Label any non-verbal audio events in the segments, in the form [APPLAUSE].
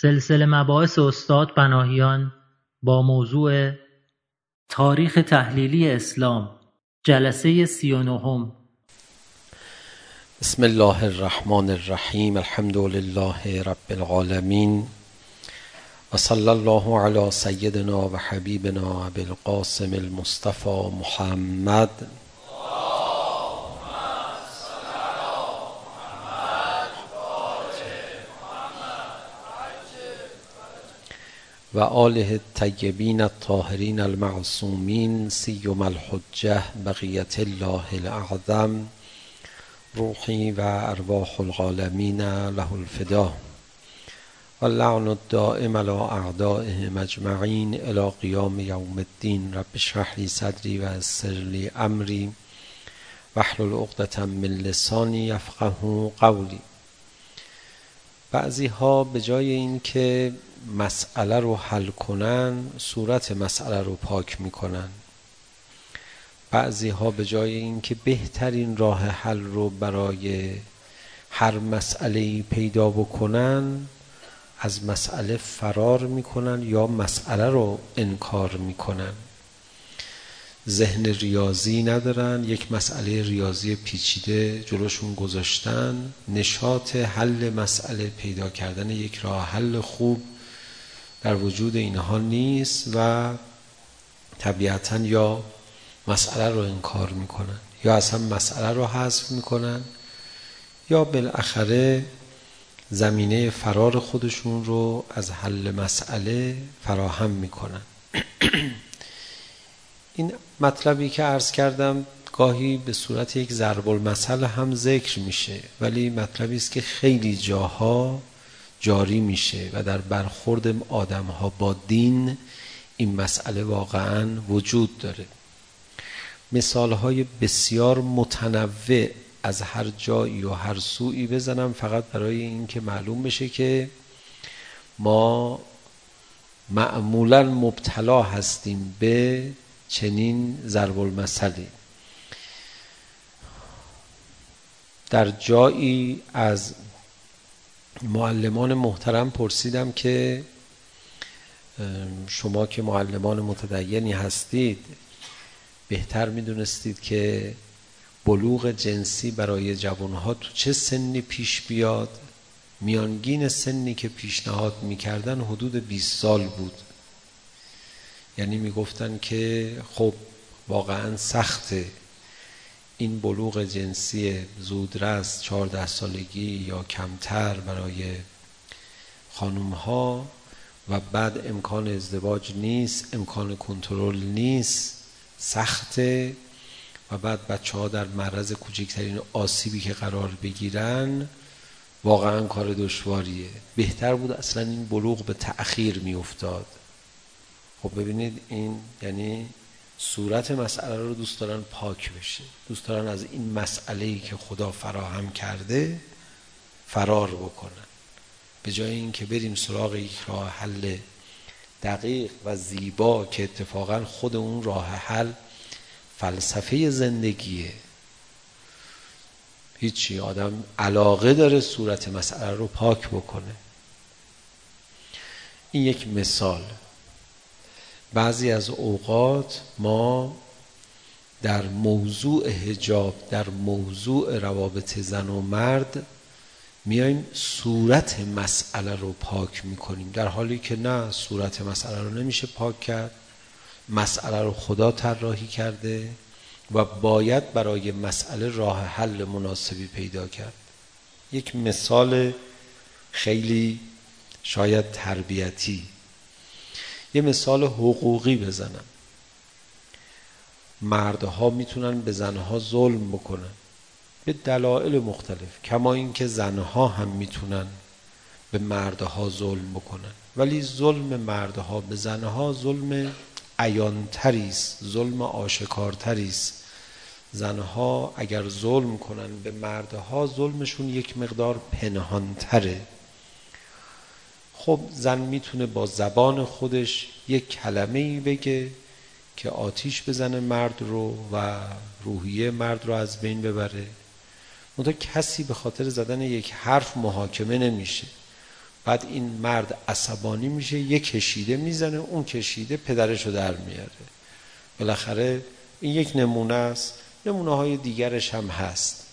سلسله مباحث استاد بناهیان با موضوع تاریخ تحلیلی اسلام جلسه 39 بسم الله الرحمن الرحیم الحمد لله رب العالمین وصلى الله على سيدنا وحبيبنا أبي القاسم المصطفى محمد. وآله الطيبين الطاهرين المعصومين سيما الحجة بقية الله الأعظم روحي وأرواح العالمين له الفداء واللعن الدائم على أعدائه مجمعين إلى قيام يوم الدين رب اشرح لي صدري ويسر لي أمري واحلل عقدة من لسانی يفقه قولی بعضی ها به جای اینکه مسئله رو حل کنن صورت مسئله رو پاک میکنن بعضی ها به جای اینکه بهترین راه حل رو برای هر مسئله پیدا بکنن از مسئله فرار میکنن یا مسئله رو انکار میکنن ذهن ریاضی ندارن یک مسئله ریاضی پیچیده جلوشون گذاشتن نشاط حل مسئله پیدا کردن یک راه حل خوب در وجود اینها نیست و طبیعتا یا مسئله رو انکار میکنن یا اصلا مسئله رو حذف میکنن یا بالاخره زمینه فرار خودشون رو از حل مسئله فراهم میکنن [CLEARS THROAT] این مطلبی که عرض کردم گاهی به صورت یک ضرب المثل هم ذکر میشه ولی مطلبی است که خیلی جاها جاری میشه و در برخورد آدم ها با دین این مسئله واقعا وجود داره. مثال های بسیار متنوع از هر جایی و هر سوی بزنم فقط برای اینکه معلوم بشه که ما معمولا مبتلا هستیم به چنین ضرب المثلی در جایی از معلمان محترم پرسیدم که شما که معلمان متدینی هستید بهتر میدونستید که بلوغ جنسی برای جوانها تو چه سنی پیش بیاد؟ میانگین سنی که پیشنهاد میکردن حدود 20 سال بود. یعنی میگفتن که خب واقعا سخته. این بلوغ جنسی زودرس 14 سالگی یا کمتر برای خانم ها و بعد امکان ازدواج نیست امکان کنترل نیست سخته و بعد بچه ها در معرض کوچکترین آسیبی که قرار بگیرن واقعا کار دشواریه. بهتر بود اصلا این بلوغ به تأخیر می افتاد خب ببینید این یعنی صورت مسئله رو دوست دارن پاک بشه. دوست دارن از این مسئله ای که خدا فراهم کرده فرار بکنن. به جای اینکه بریم سراغ یک راه حل دقیق و زیبا که اتفاقا خود اون راه حل فلسفه زندگیه. هیچی آدم علاقه داره صورت مسئله رو پاک بکنه. این یک مثال. بعضی از اوقات ما در موضوع حجاب در موضوع روابط زن و مرد میایم صورت مسئله رو پاک میکنیم. در حالی که نه صورت مسئله رو نمیشه پاک کرد. مسئله رو خدا طراحی کرده و باید برای مسئله راه حل مناسبی پیدا کرد. یک مثال خیلی شاید تربیتی. یه مثال حقوقی بزنم مردها میتونن به زنها ظلم بکنن. به دلایل مختلف کما اینکه زنها هم میتونن به مردها ظلم بکنن. ولی ظلم مردها به زنها ظلم عیانتری است ظلم آشکارتری است زنها اگر ظلم کنن به مردها ظلمشون یک مقدار پنهانتره. خب زن میتونه با زبان خودش یک کلمه ای بگه که آتیش بزنه مرد رو و روحیه مرد رو از بین ببره. منتها کسی به خاطر زدن یک حرف محاکمه نمیشه. بعد این مرد عصبانی میشه یه کشیده میزنه اون کشیده پدرش رو در میاره. بالاخره این یک نمونه است. نمونه های دیگرش هم هست.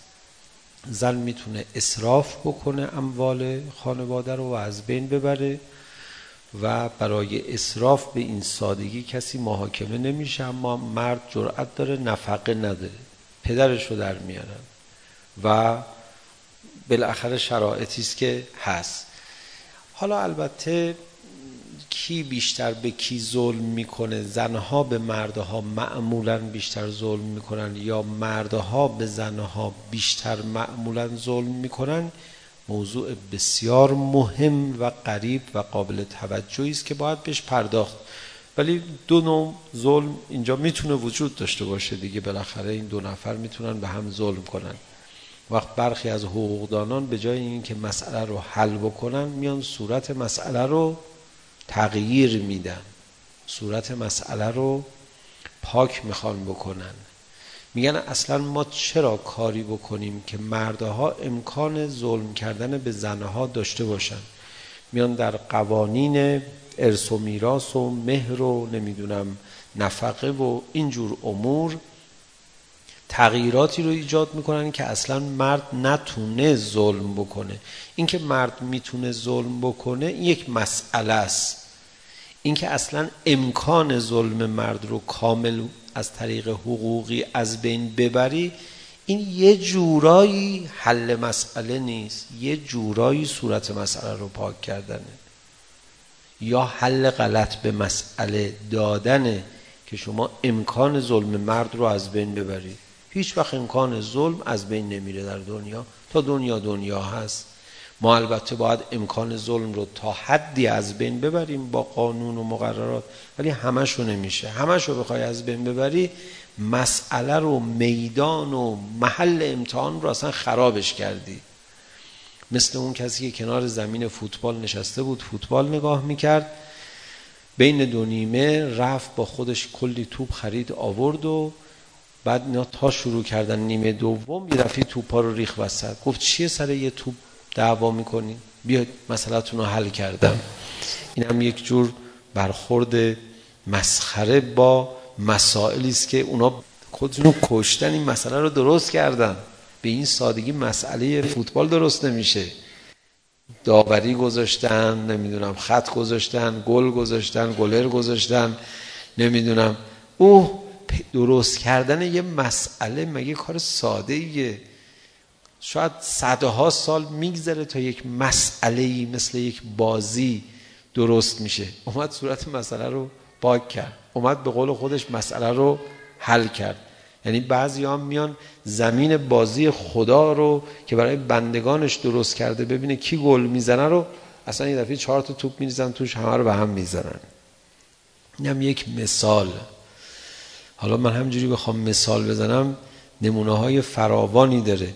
زن میتونه اسراف بکنه اموال خانواده رو و از بین ببره و برای اسراف به این سادگی کسی محاکمه نمیشه اما مرد جرأت داره نفقه نداره. پدرش رو در میارن. و بالاخره شرایطی است که هست. حالا البته کی بیشتر به کی ظلم میکنه؟ زنها به مردها معمولا بیشتر ظلم میکنن یا مردها به زنها بیشتر معمولا ظلم میکنن؟ موضوع بسیار مهم و قریب و قابل توجهی است که باید بهش پرداخت. ولی دو نوع ظلم اینجا میتونه وجود داشته باشه دیگه. بالاخره این دو نفر میتونن به هم ظلم کنن. وقت برخی از حقوقدانان به جای اینکه مسئله رو حل بکنن میان صورت مسئله رو تغییر میدن. صورت مسئله رو پاک میخوان بکنن. میگن اصلا ما چرا کاری بکنیم که مردها امکان ظلم کردن به زنها داشته باشن؟ میان در قوانین ارث و میراث و مهر و نمیدونم نفقه و اینجور امور تغییراتی رو ایجاد میکنن که اصلا مرد نتونه ظلم بکنه. اینکه مرد میتونه ظلم بکنه این یک مسئله است. اینکه اصلا امکان ظلم مرد رو کامل از طریق حقوقی از بین ببری این یه جورایی حل مسئله نیست. یه جورایی صورت مسئله رو پاک کردنه. یا حل غلط به مسئله دادنه که شما امکان ظلم مرد رو از بین ببرید. هیچ وقت امکان ظلم از بین نمیره در دنیا. تا دنیا دنیا هست. ما البته باید امکان ظلم رو تا حدی از بین ببریم با قانون و مقررات. ولی همشو نمیشه. همشو بخوای از بین ببری مسئله رو میدان و محل امتحان رو اصلا خرابش کردی. مثل اون کسی که کنار زمین فوتبال نشسته بود فوتبال نگاه میکرد. بین دو نیمه رفت با خودش کلی توپ خرید آورد و بعد اینا تا شروع کردن نیمه دوم یه دفعه توپا رو ریخ وسط گفت چیه سر یه توپ دعوا میکنین بیاید مسئلهتون رو حل کردم این هم یک جور برخورد مسخره با مسائلی است که اونا خودشون کشتن این مسئله رو درست کردن به این سادگی مسئله فوتبال درست نمیشه داوری گذاشتن نمیدونم خط گذاشتن گل گذاشتن گلر گذاشتن نمیدونم اوه درست کردن یه مسئله مگه کار ساده ایه؟ شاید صدها سال میگذره تا یک مسئله ای مثل یک بازی درست میشه. اومد صورت مسئله رو پاک کرد. اومد به قول خودش مسئله رو حل کرد. یعنی بعضی هم میان زمین بازی خدا رو که برای بندگانش درست کرده ببینه کی گل میزنه رو اصلا یه دفعه چهار تا توپ میریزن توش همه رو به هم میزنن. اینم یک مثال. حالا من همینجوری بخوام مثال بزنم نمونه های فراوانی داره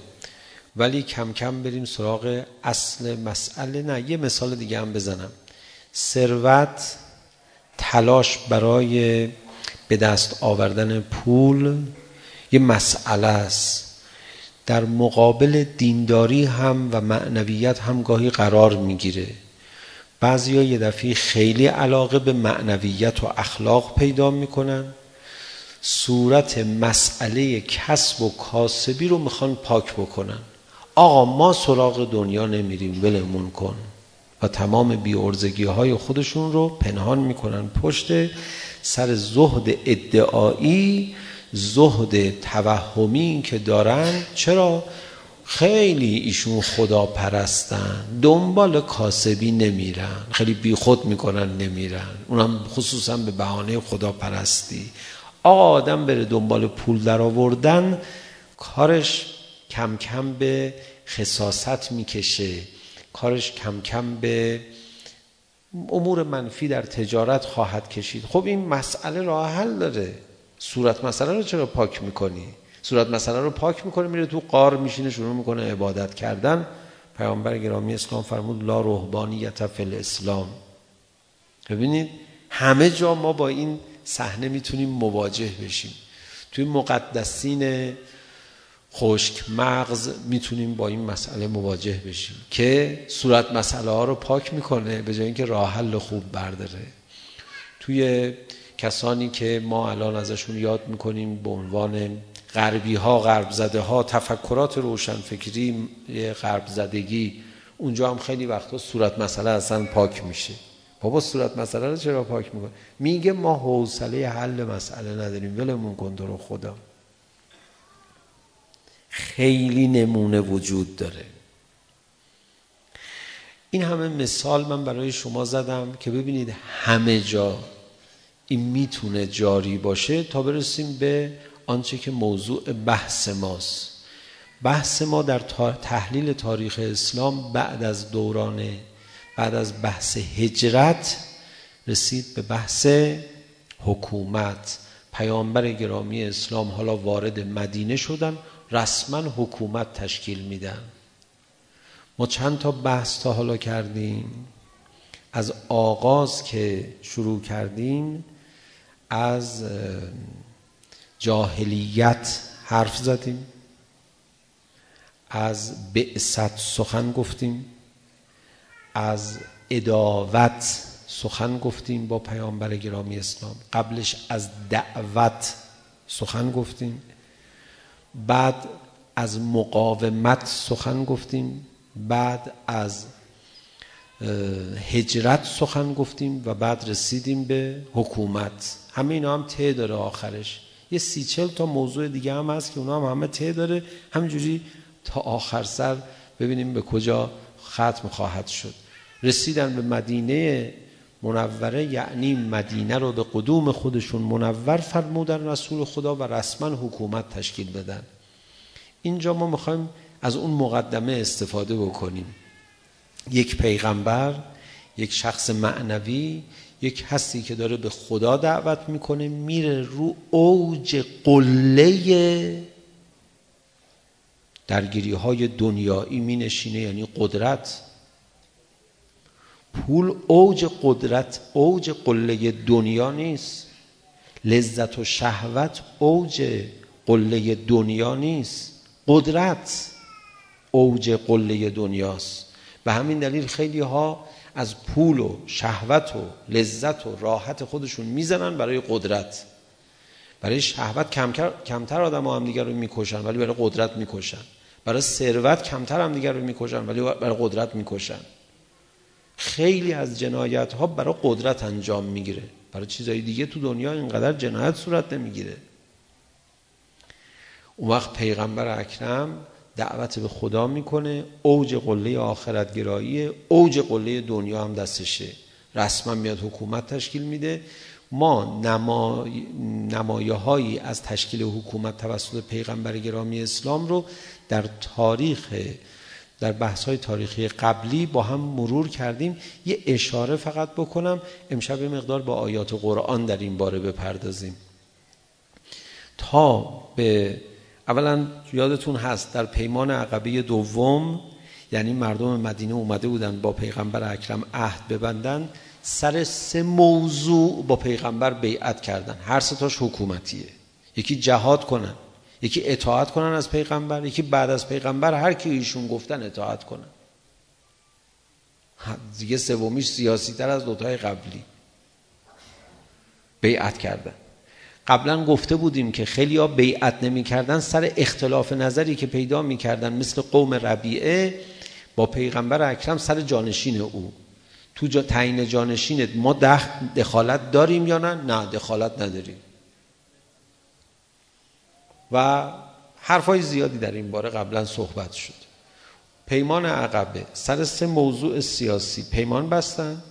ولی کم کم بریم سراغ اصل مسئله نه یه مثال دیگه هم بزنم ثروت تلاش برای به دست آوردن پول یه مسئله است در مقابل دینداری هم و معنویت هم گاهی قرار میگیره بعضیا یه دفعه خیلی علاقه به معنویت و اخلاق پیدا میکنن صورت مسئله کسب و کاسبی رو میخوان پاک بکنن آقا ما سراغ دنیا نمیریم ولمون کن و تمام بیارزگی های خودشون رو پنهان میکنن پشت سر زهد ادعایی زهد توهمی که دارن چرا خیلی ایشون خدا پرستن دنبال کاسبی نمیرن خیلی بیخود میکنن نمیرن اونم خصوصا به بهانه خدا پرستی آقا آدم بره دنبال پول در آوردن کارش کم کم به خصاصت میکشه. کارش کم کم به امور منفی در تجارت خواهد کشید. خب این مسئله راه حل داره. صورت مسئله رو چرا پاک میکنی؟ صورت مسئله رو پاک میکنه میره تو قار میشینه شروع میکنه عبادت کردن. پیامبر گرامی اسلام فرمود لا رهبانیت فی الاسلام. ببینید همه جا ما با این صحنه میتونیم مواجه بشیم. توی مقدسین خشک مغز میتونیم با این مسئله مواجه بشیم که صورت مسئله ها رو پاک میکنه به جای اینکه راه حل خوب برداره. توی کسانی که ما الان ازشون یاد میکنیم به عنوان غربی ها غرب زده ها تفکرات روشن فکری غرب زدگی اونجا هم خیلی وقتا صورت مسئله اصلا پاک میشه. بابا صورت مسئله رو چرا پاک میکنه میگه ما حوصله حل مسئله نداریم ولمون کن رو خدا خیلی نمونه وجود داره این همه مثال من برای شما زدم که ببینید همه جا این میتونه جاری باشه تا برسیم به آنچه که موضوع بحث ماست بحث ما در تحلیل تاریخ اسلام بعد از دوران بعد از بحث هجرت رسید به بحث حکومت. پیامبر گرامی اسلام حالا وارد مدینه شدن رسما حکومت تشکیل میدن. ما چند تا بحث تا حالا کردیم. از آغاز که شروع کردیم از جاهلیت حرف زدیم. از بعثت سخن گفتیم. از اداوت سخن گفتیم با پیامبر گرامی اسلام. قبلش از دعوت سخن گفتیم. بعد از مقاومت سخن گفتیم. بعد از هجرت سخن گفتیم و بعد رسیدیم به حکومت. همه اینا هم ته داره آخرش. یه سی چل تا موضوع دیگه هم هست که اونا هم همه ته داره. همینجوری تا آخر سر ببینیم به کجا ختم خواهد شد. رسیدن به مدینه منوره یعنی مدینه رو به قدوم خودشون منور فرمودن رسول خدا و رسما حکومت تشکیل دادن اینجا ما میخوایم از اون مقدمه استفاده بکنیم. یک پیغمبر یک شخص معنوی یک هستی که داره به خدا دعوت میکنه میره رو اوج قله درگیری های دنیایی مینشینه یعنی قدرت. پول اوج قدرت اوج قله دنیا نیست. لذت و شهوت اوج قله دنیا نیست. قدرت اوج قله دنیاست. به همین دلیل خیلی ها از پول و شهوت و لذت و راحت خودشون میزنن برای قدرت. برای شهوت کم کمتر آدم ها هم دیگر رو میکشن ولی برای قدرت میکشن. برای ثروت کمتر هم دیگر رو میکشن ولی برای قدرت میکشن. خیلی از جنایت ها برای قدرت انجام میگیره. برای چیزای دیگه تو دنیا اینقدر جنایت صورت نمیگیره. اون وقت پیغمبر اکرم دعوت به خدا میکنه اوج قله آخرت گرایی اوج قله دنیا هم دستشه. رسما میاد حکومت تشکیل میده. ما نما... نمایه هایی از تشکیل حکومت توسط پیغمبر گرامی اسلام رو در تاریخ در بحث های تاریخی قبلی با هم مرور کردیم. یه اشاره فقط بکنم امشب مقدار با آیات قرآن در این باره بپردازیم. تا به اولا یادتون هست در پیمان عقبه دوم یعنی مردم مدینه اومده بودن با پیغمبر اکرم عهد ببندن سر سه موضوع با پیغمبر بیعت کردن. هر سه تاش حکومتیه. یکی جهاد کنن. یکی اطاعت کنن از پیغمبر یکی بعد از پیغمبر هر کی ایشون گفتن اطاعت کنن دیگه سومیش سیاسی تر از دوتای قبلی بیعت کردن قبلا گفته بودیم که خیلی ها بیعت نمی کردن سر اختلاف نظری که پیدا می کردن مثل قوم ربیعه با پیغمبر اکرم سر جانشین او تو جا تعیین جانشینت ما دخ... دخالت داریم یا نه؟ نه دخالت نداریم و حرفای زیادی در این باره قبلا صحبت شد. پیمان عقبه سر سه موضوع سیاسی پیمان بستن.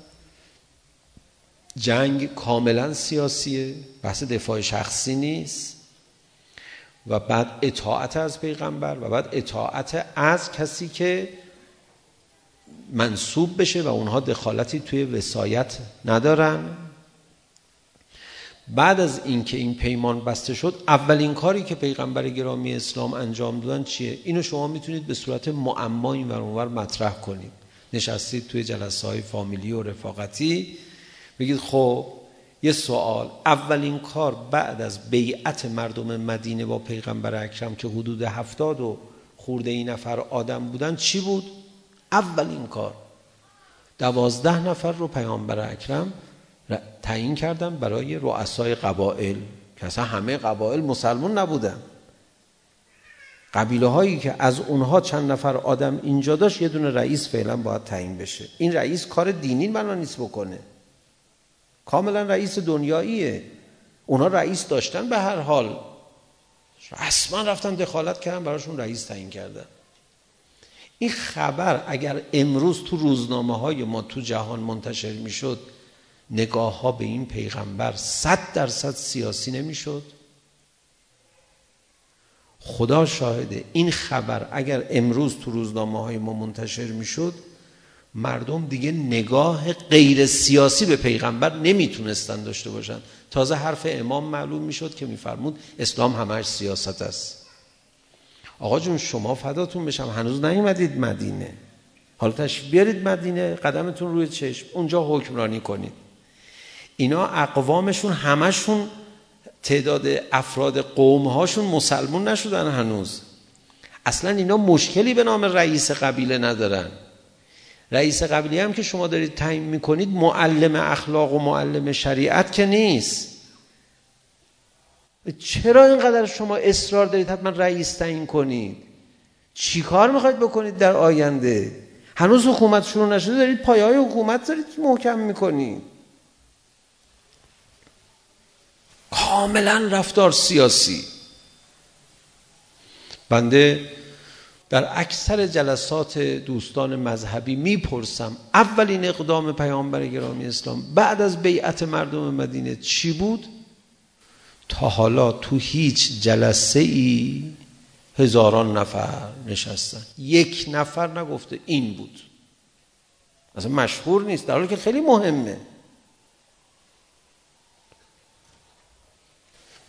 جنگ کاملا سیاسیه بحث دفاع شخصی نیست. و بعد اطاعت از پیغمبر و بعد اطاعت از کسی که منصوب بشه و اونها دخالتی توی وسایت ندارن. بعد از اینکه این پیمان بسته شد اولین کاری که پیغمبر گرامی اسلام انجام دادن چیه اینو شما میتونید به صورت معما این ور اونور مطرح کنید نشستید توی جلسه های فامیلی و رفاقتی بگید خب یه سوال اولین کار بعد از بیعت مردم مدینه با پیغمبر اکرم که حدود 70 و خورده این نفر آدم بودن چی بود اولین کار 12 نفر رو پیامبر اکرم تعیین کردن برای رؤسای قبائل که اصلا همه قبائل مسلمان نبودن قبیله هایی که از اونها چند نفر آدم اینجا داشت یه دونه رئیس فعلا باید تعیین بشه این رئیس کار دینی بنا نیست بکنه کاملا رئیس دنیاییه اونا رئیس داشتن به هر حال رسما رفتن دخالت کردن براشون رئیس تعیین کردن این خبر اگر امروز تو روزنامه های ما تو جهان منتشر میشد نگاه ها به این پیغمبر صد درصد سیاسی نمیشد. خدا شاهده این خبر اگر امروز تو روزنامه های ما منتشر میشد مردم دیگه نگاه غیر سیاسی به پیغمبر نمیتونستن داشته باشن. تازه حرف امام معلوم میشد که میفرمود اسلام همش سیاست است. آقا جون شما فداتون بشم. هنوز نیومدید مدینه. حالا تشریف بیارید مدینه قدمتون روی چشم. اونجا حکمرانی کنید. اینا اقوامشون همشون تعداد افراد قوم هاشون مسلمون نشدن هنوز. اصلا اینا مشکلی به نام رئیس قبیله ندارن. رئیس قبیله هم که شما دارید تعیین میکنید معلم اخلاق و معلم شریعت که نیست. چرا اینقدر شما اصرار دارید حتما رئیس تعیین کنید؟ چی کار میخواید بکنید در آینده؟ هنوز حکومت شروع نشده دارید پایه‌های حکومت دارید محکم میکنید. کاملا رفتار سیاسی بنده در اکثر جلسات دوستان مذهبی میپرسم اولین اقدام پیامبر گرامی اسلام بعد از بیعت مردم مدینه چی بود تا حالا تو هیچ جلسه ای هزاران نفر نشستن یک نفر نگفته این بود اصلا مشهور نیست در حالی که خیلی مهمه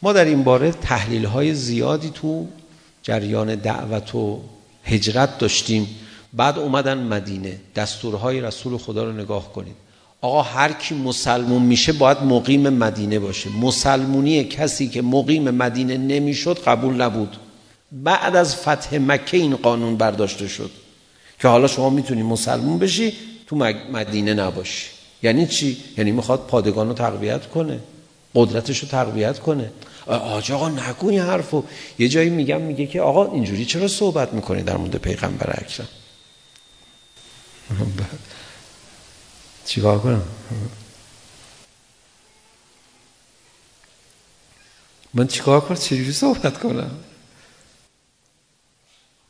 ما در این باره تحلیل های زیادی تو جریان دعوت و هجرت داشتیم. بعد اومدن مدینه. دستورهای رسول خدا رو نگاه کنید. آقا هر کی مسلمون میشه باید مقیم مدینه باشه. مسلمونی کسی که مقیم مدینه نمیشد قبول نبود. بعد از فتح مکه این قانون برداشته شد. که حالا شما میتونی مسلمون بشی تو مدینه نباشی. یعنی چی؟ یعنی میخواد پادگان رو تقویت کنه. قدرتش رو تقویت کنه. آج آقا نگو این حرفو. یه جایی میگم میگه که آقا اینجوری چرا صحبت میکنی در مورد پیغمبر اکرم؟ [LAUGHS] چیکار کنم؟ من چیکار کنم؟ چجوری صحبت کنم؟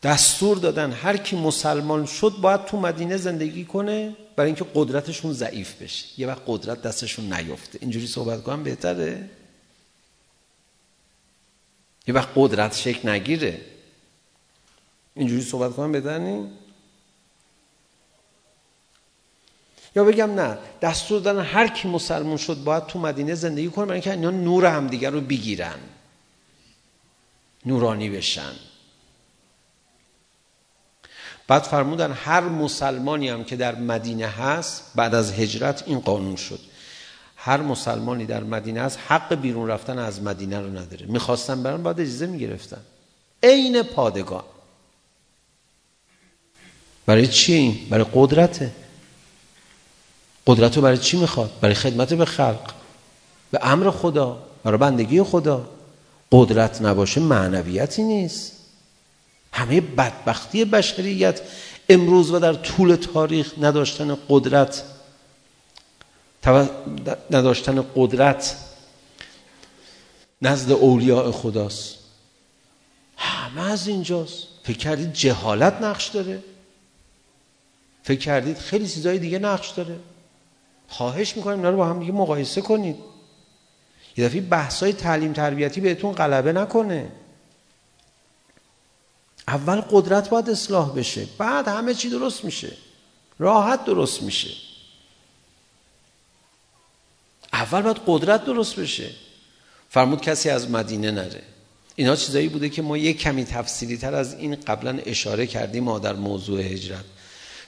دستور دادن هر کی مسلمان شد باید تو مدینه زندگی کنه برای اینکه قدرتشون ضعیف بشه. یه وقت قدرت دستشون نیفته. اینجوری صحبت کنم بهتره؟ یه وقت قدرت شکل نگیره اینجوری صحبت کنم بدنی یا بگم نه دستور دادن هر کی مسلمان شد باید تو مدینه زندگی کنه برای اینکه اینا نور هم دیگر رو بگیرن نورانی بشن بعد فرمودن هر مسلمانی هم که در مدینه هست بعد از هجرت این قانون شد هر مسلمانی در مدینه است حق بیرون رفتن از مدینه رو نداره. میخواستن برن بعد اجازه میگرفتن. عین پادگان. برای چی؟ این برای قدرته. قدرت رو برای چی میخواد؟ برای خدمت به خلق. به امر خدا. برای بندگی خدا. قدرت نباشه معنویتی نیست. همه بدبختی بشریت امروز و در طول تاریخ نداشتن قدرت. نداشتن قدرت نزد اولیاء خداست همه از اینجاست فکر کردید جهالت نقش داره فکر کردید خیلی چیزای دیگه نقش داره خواهش میکنیم اینا رو با هم دیگه مقایسه کنید یه دفعه بحثای تعلیم تربیتی بهتون غلبه نکنه اول قدرت باید اصلاح بشه بعد همه چی درست میشه راحت درست میشه اول باید قدرت درست بشه. فرمود کسی از مدینه نره. اینا چیزایی بوده که ما یک کمی تفصیلی تر از این قبلا اشاره کردیم ما در موضوع هجرت.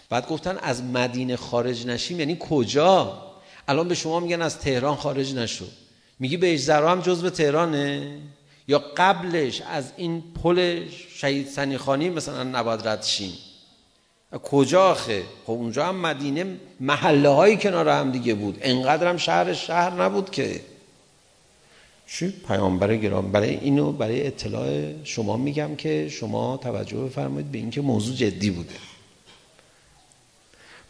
بعد گفتن از مدینه خارج نشیم یعنی کجا؟ الان به شما میگن از تهران خارج نشو. میگی به اجزرا هم جزء تهرانه؟ یا قبلش از این پل شهید سنی خانی مثلا نباید رد شیم؟ کجا آخه خب اونجا هم مدینه محله های کنار هم دیگه بود. انقدر هم شهر شهر نبود که. چی؟ پیامبر گرام. برای اینو برای اطلاع شما میگم که شما توجه بفرمایید به اینکه موضوع جدی بوده.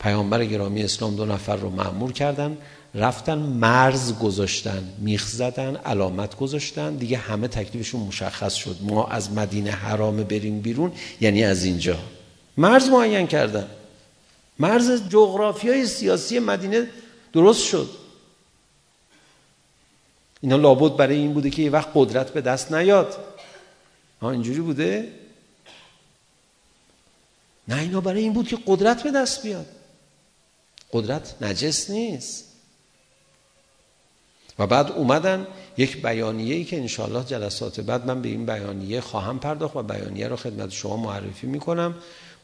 پیامبر گرامی اسلام دو نفر رو مأمور کردن رفتن مرز گذاشتن میخ زدن علامت گذاشتن. دیگه همه تکلیفشون مشخص شد. ما از مدینه حرام بریم بیرون یعنی از اینجا. مرز معین کردن. مرز جغرافیای سیاسی مدینه درست شد. اینا لابد برای این بوده که یه وقت قدرت به دست نیاد. ها اینجوری بوده؟ نه اینا برای این بود که قدرت به دست بیاد. قدرت نجس نیست. و بعد اومدن یک بیانیه ای که انشالله جلسات بعد من به این بیانیه خواهم پرداخت و بیانیه رو خدمت شما معرفی میکنم.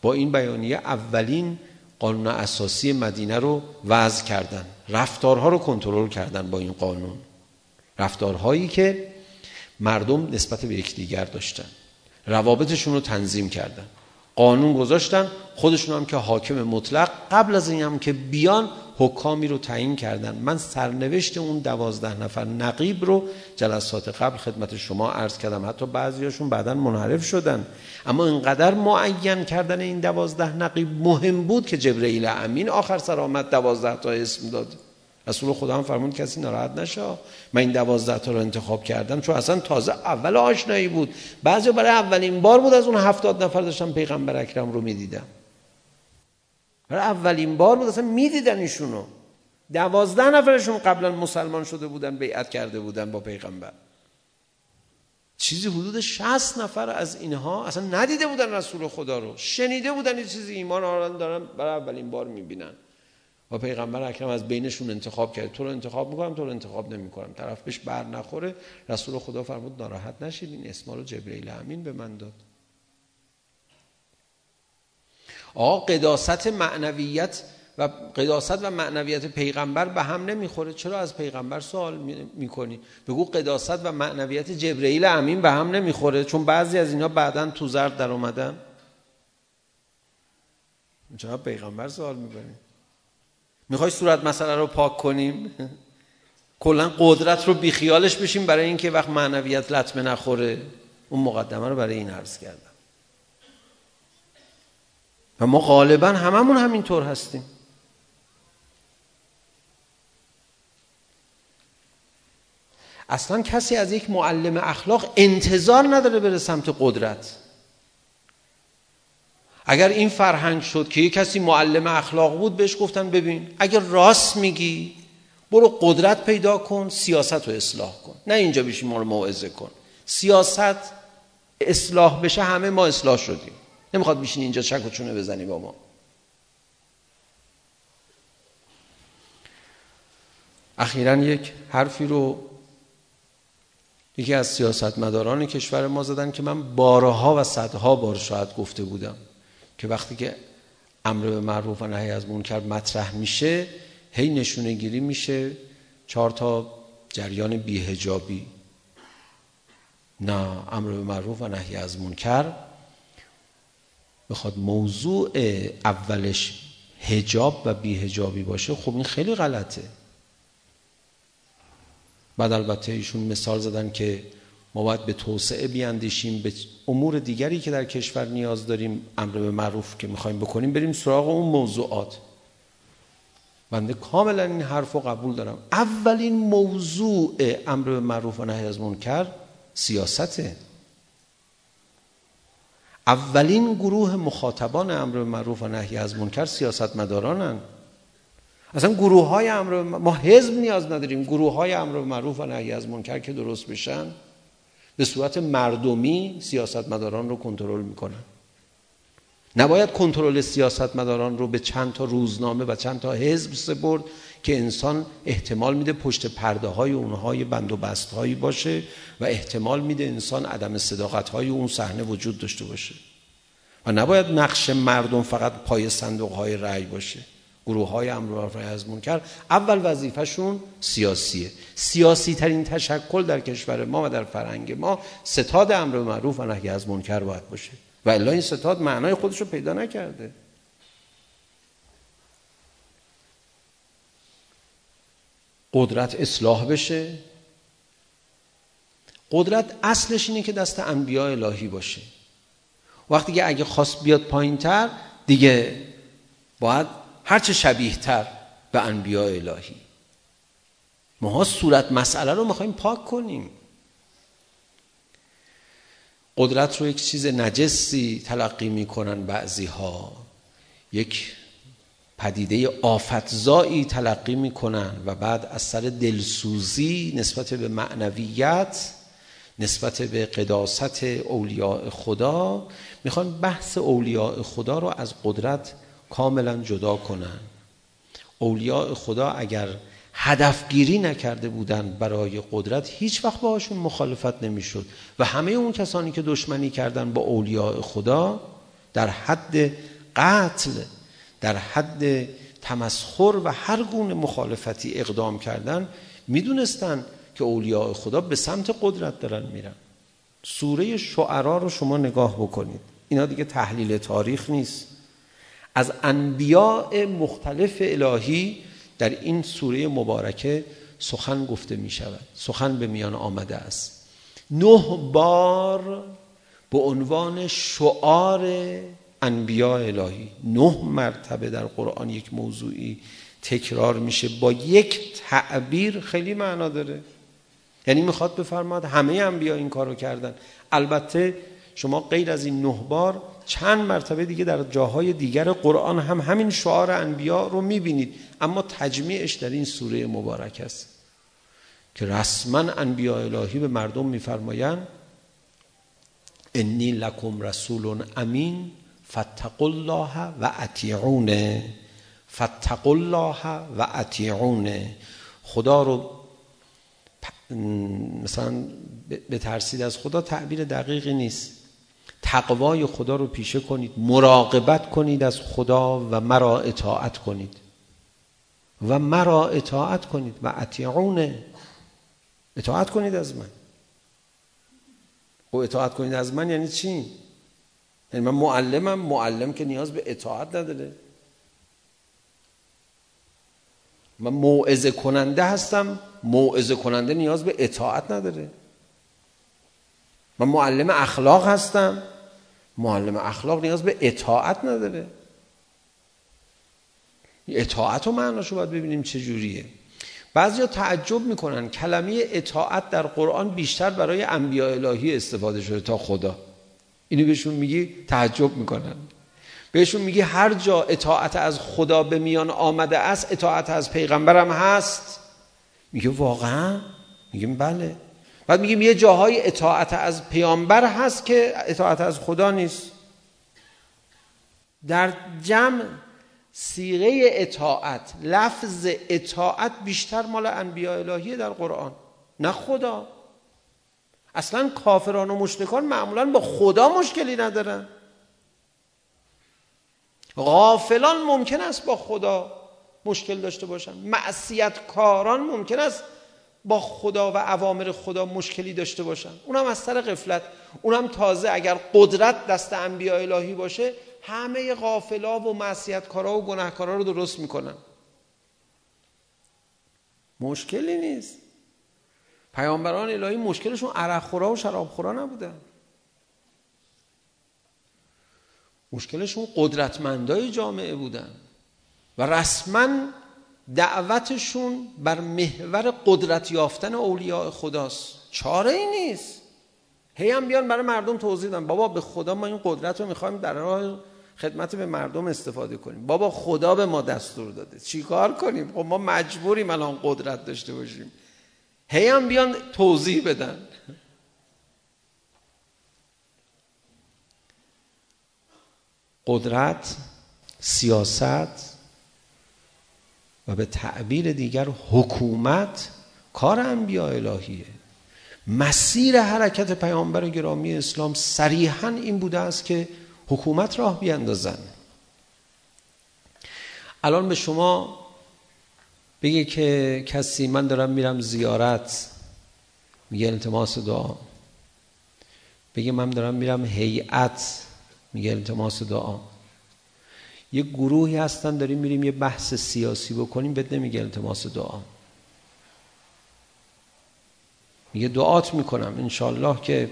با این بیانیه اولین قانون اساسی مدینه رو وضع کردن. رفتارها رو کنترل کردن با این قانون. رفتارهایی که مردم نسبت به یکدیگر داشتن. روابطشون رو تنظیم کردن. قانون گذاشتن خودشون هم که حاکم مطلق. قبل از این هم که بیان حکامی رو تعیین کردن. من سرنوشت اون دوازده نفر نقیب رو جلسات قبل خدمت شما عرض کردم. حتی بعضیاشون بعدا منحرف شدن. اما اینقدر معین کردن این دوازده نقیب مهم بود که جبرئیل امین آخر سر آمد دوازده تا اسم داد. رسول خدا هم فرمود کسی ناراحت نشه من این 12 تا رو انتخاب کردم چون اصلا تازه اول آشنایی بود بعضی برای اولین بار بود از اون 70 نفر داشتم پیغمبر اکرم رو میدیدم برای اولین بار بود اصلا میدیدن ایشونو 12 نفرشون قبلا مسلمان شده بودن بیعت کرده بودن با پیغمبر چیزی حدود 60 نفر از اینها اصلا ندیده بودن رسول خدا رو شنیده بودن یه چیزی ایمان آوران دارن برای اولین بار میبینن و پیغمبر اکرم از بینشون انتخاب کرد. تو رو انتخاب میکنم تو رو انتخاب نمیکنم. طرف بهش بر نخوره. رسول خدا فرمود ناراحت نشید این اسما رو جبرئیل امین به من داد. آقا قداست معنویت و قداست و معنویت پیغمبر به هم نمیخوره. چرا از پیغمبر سوال میکنی؟ بگو قداست و معنویت جبرئیل امین به هم نمیخوره. چون بعضی از اینا بعدا تو زرد در اومدن. چرا پیغمبر سوال میکنی؟ میخوای صورت مسئله رو پاک کنیم؟ کلا قدرت رو بیخیالش بشیم برای اینکه وقت معنویت لطمه نخوره. اون مقدمه رو برای این عرض کردم. و ما غالبا هممون همینطور هستیم. اصلا کسی از یک معلم اخلاق انتظار نداره بره سمت قدرت. اگر این فرهنگ شد که یه کسی معلم اخلاق بود بهش گفتن ببین اگر راست میگی برو قدرت پیدا کن سیاست رو اصلاح کن. نه اینجا بشی ما رو موعظه کن. سیاست اصلاح بشه همه ما اصلاح شدیم. نمیخواد بشین اینجا چک و چونه بزنی با ما. اخیرا یک حرفی رو یکی از سیاستمداران کشور ما زدن که من بارها و صدها بار شاید گفته بودم. که وقتی که امر به معروف و نهی از منکر مطرح میشه هی نشونه گیری میشه چهار تا جریان بیهجابی نه امر به معروف و نهی از منکر. بخواد موضوع اولش هجاب و بیهجابی باشه خب این خیلی غلطه. بعد البته ایشون مثال زدن که ما باید به توسعه بیاندیشیم به امور دیگری که در کشور نیاز داریم امر به معروف که میخوایم بکنیم بریم سراغ اون موضوعات. بنده کاملا این حرف رو قبول دارم. اولین موضوع امر به معروف و نهی از منکر سیاسته اولین گروه مخاطبان امر به معروف و نهی از منکر سیاستمدارانن. اصلا گروه های امر ما حزب نیاز نداریم. گروه های امر به معروف و نهی از منکر که درست بشن. به صورت مردمی سیاستمداران رو کنترل میکنن نباید کنترل سیاستمداران رو به چند تا روزنامه و چند تا حزب سپرد که انسان احتمال میده پشت پرده های اونها یه بند و بست هایی باشه و احتمال میده انسان عدم صداقت های اون صحنه وجود داشته باشه و نباید نقش مردم فقط پای صندوق های رأی باشه گروه های امرار نهی از منکر اول وظیفهشون سیاسیه سیاسی ترین تشکل در کشور ما و در فرهنگ ما ستاد امر معروف و نهی از منکر باید باشه. و الا این ستاد معنای خودش رو پیدا نکرده. قدرت اصلاح بشه. قدرت اصلش اینه که دست انبیاء الهی باشه. وقتی که اگه خواست بیاد پایینتر دیگه باید هرچه شبیه تر به انبیاء الهی. ما ها صورت مسئله رو میخواییم پاک کنیم. قدرت رو یک چیز نجسی تلقی میکنن بعضی ها یک پدیده آفتزایی تلقی میکنن و بعد از سر دلسوزی نسبت به معنویت نسبت به قداست اولیاء خدا میخوان بحث اولیاء خدا رو از قدرت کاملا جدا کنن اولیاء خدا اگر هدفگیری نکرده بودند برای قدرت هیچ وقت باهاشون مخالفت نمیشد. و همه اون کسانی که دشمنی کردن با اولیاء خدا در حد قتل در حد تمسخر و هر گونه مخالفتی اقدام کردن میدونستان که اولیاء خدا به سمت قدرت دارن میرن. سوره شعرا رو شما نگاه بکنید. اینا دیگه تحلیل تاریخ نیست. از انبیاء مختلف الهی در این سوره مبارکه سخن گفته می شود. سخن به میان آمده است. نه بار به عنوان شعار انبیاء الهی. نه مرتبه در قرآن یک موضوعی تکرار میشه. با یک تعبیر خیلی معنا داره. یعنی میخواد بفرماد همه انبیا این کارو کردن. البته شما غیر از این نه بار چند مرتبه دیگه در جاهای دیگر قرآن هم همین شعار انبیا رو میبینید. اما تجمیعش در این سوره مبارک است. که رسما انبیا الهی به مردم میفرمایند انی لکم رسول امین فاتقوا الله و اطیعون فاتقوا الله و اطیعون خدا رو مثلا بترسید از خدا تعبیر دقیقی نیست. تقوای خدا رو پیشه کنید مراقبت کنید از خدا و مرا اطاعت کنید. و مرا اطاعت کنید. و اطیعون اطاعت کنید از من. و اطاعت کنید از من یعنی چی؟ یعنی من معلمم معلم که نیاز به اطاعت نداره. من موعظه کننده هستم موعظه کننده نیاز به اطاعت نداره. من معلم اخلاق هستم معلم اخلاق نیاز به اطاعت نداره اطاعت و معناشو باید ببینیم چه جوریه بعضیا تعجب میکنن کلمه اطاعت در قرآن بیشتر برای انبیاء الهی استفاده شده تا خدا اینو بهشون میگی تعجب میکنن بهشون میگی هر جا اطاعت از خدا به میان آمده است اطاعت از پیغمبرم هست میگه واقعا میگیم بله بعد میگیم یه جاهای اطاعت از پیامبر هست که اطاعت از خدا نیست. در جمع سیغه اطاعت لفظ اطاعت بیشتر مال انبیاء الهیه در قرآن نه خدا. اصلا کافران و مشرکان معمولا با خدا مشکلی ندارن. غافلان ممکن است با خدا مشکل داشته باشن. معصیت کاران ممکن است با خدا و اوامر خدا مشکلی داشته باشن. اونم از سر غفلت. اونم تازه اگر قدرت دست انبیاء الهی باشه همه غافلا و معصیت کارا و گناهکارا رو درست میکنن. مشکلی نیست. پیامبران الهی مشکلشون عرق خورا و شراب خورا نبودن. مشکلشون قدرتمندای جامعه بودن. و رسما دعوتشون بر محور قدرت یافتن اولیاء خداست چاره ای نیست هی هم بیان برای مردم توضیح دادن بابا به خدا ما این قدرت رو میخوایم در راه خدمت به مردم استفاده کنیم بابا خدا به ما دستور داده چی کار کنیم خب ما مجبوریم الان قدرت داشته باشیم هی هم بیان توضیح بدن قدرت سیاست و به تعبیر دیگر حکومت کار انبیاء الهیه مسیر حرکت پیامبر گرامی اسلام صریحا این بوده است که حکومت راه بیندازن الان به شما بگه که کسی من دارم میرم زیارت میگه التماس دعا. بگه من دارم میرم هیئت میگه التماس دعا. یه گروهی هستن داریم میریم یه بحث سیاسی بکنیم بهت نمیگه التماس دعا. میگه دعات میکنم انشالله که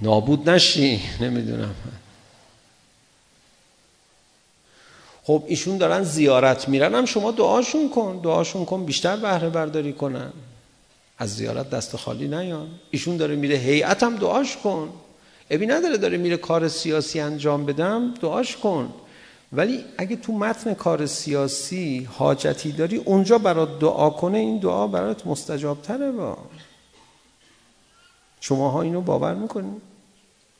نابود نشی نمیدونم. خب ایشون دارن زیارت میرن هم شما دعاشون کن دعاشون کن بیشتر بهره برداری کنن. از زیارت دست خالی نیان. ایشون داره میره هیئت هم دعاش کن. ابی نداره داره میره کار سیاسی انجام بدم دعاش کن ولی اگه تو متن کار سیاسی حاجتی داری اونجا برات دعا کنه این دعا برات مستجاب تره با شما ها اینو باور میکنید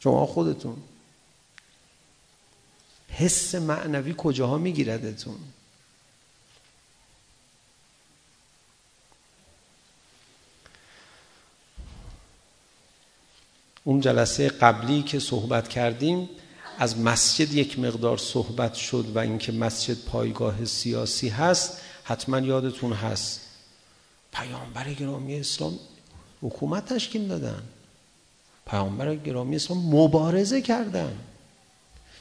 شما خودتون حس معنوی کجاها میگیردتون اون جلسه قبلی که صحبت کردیم از مسجد یک مقدار صحبت شد و اینکه مسجد پایگاه سیاسی هست حتما یادتون هست. پیامبر گرامی اسلام حکومت تشکیل دادن. پیامبر گرامی اسلام مبارزه کردن.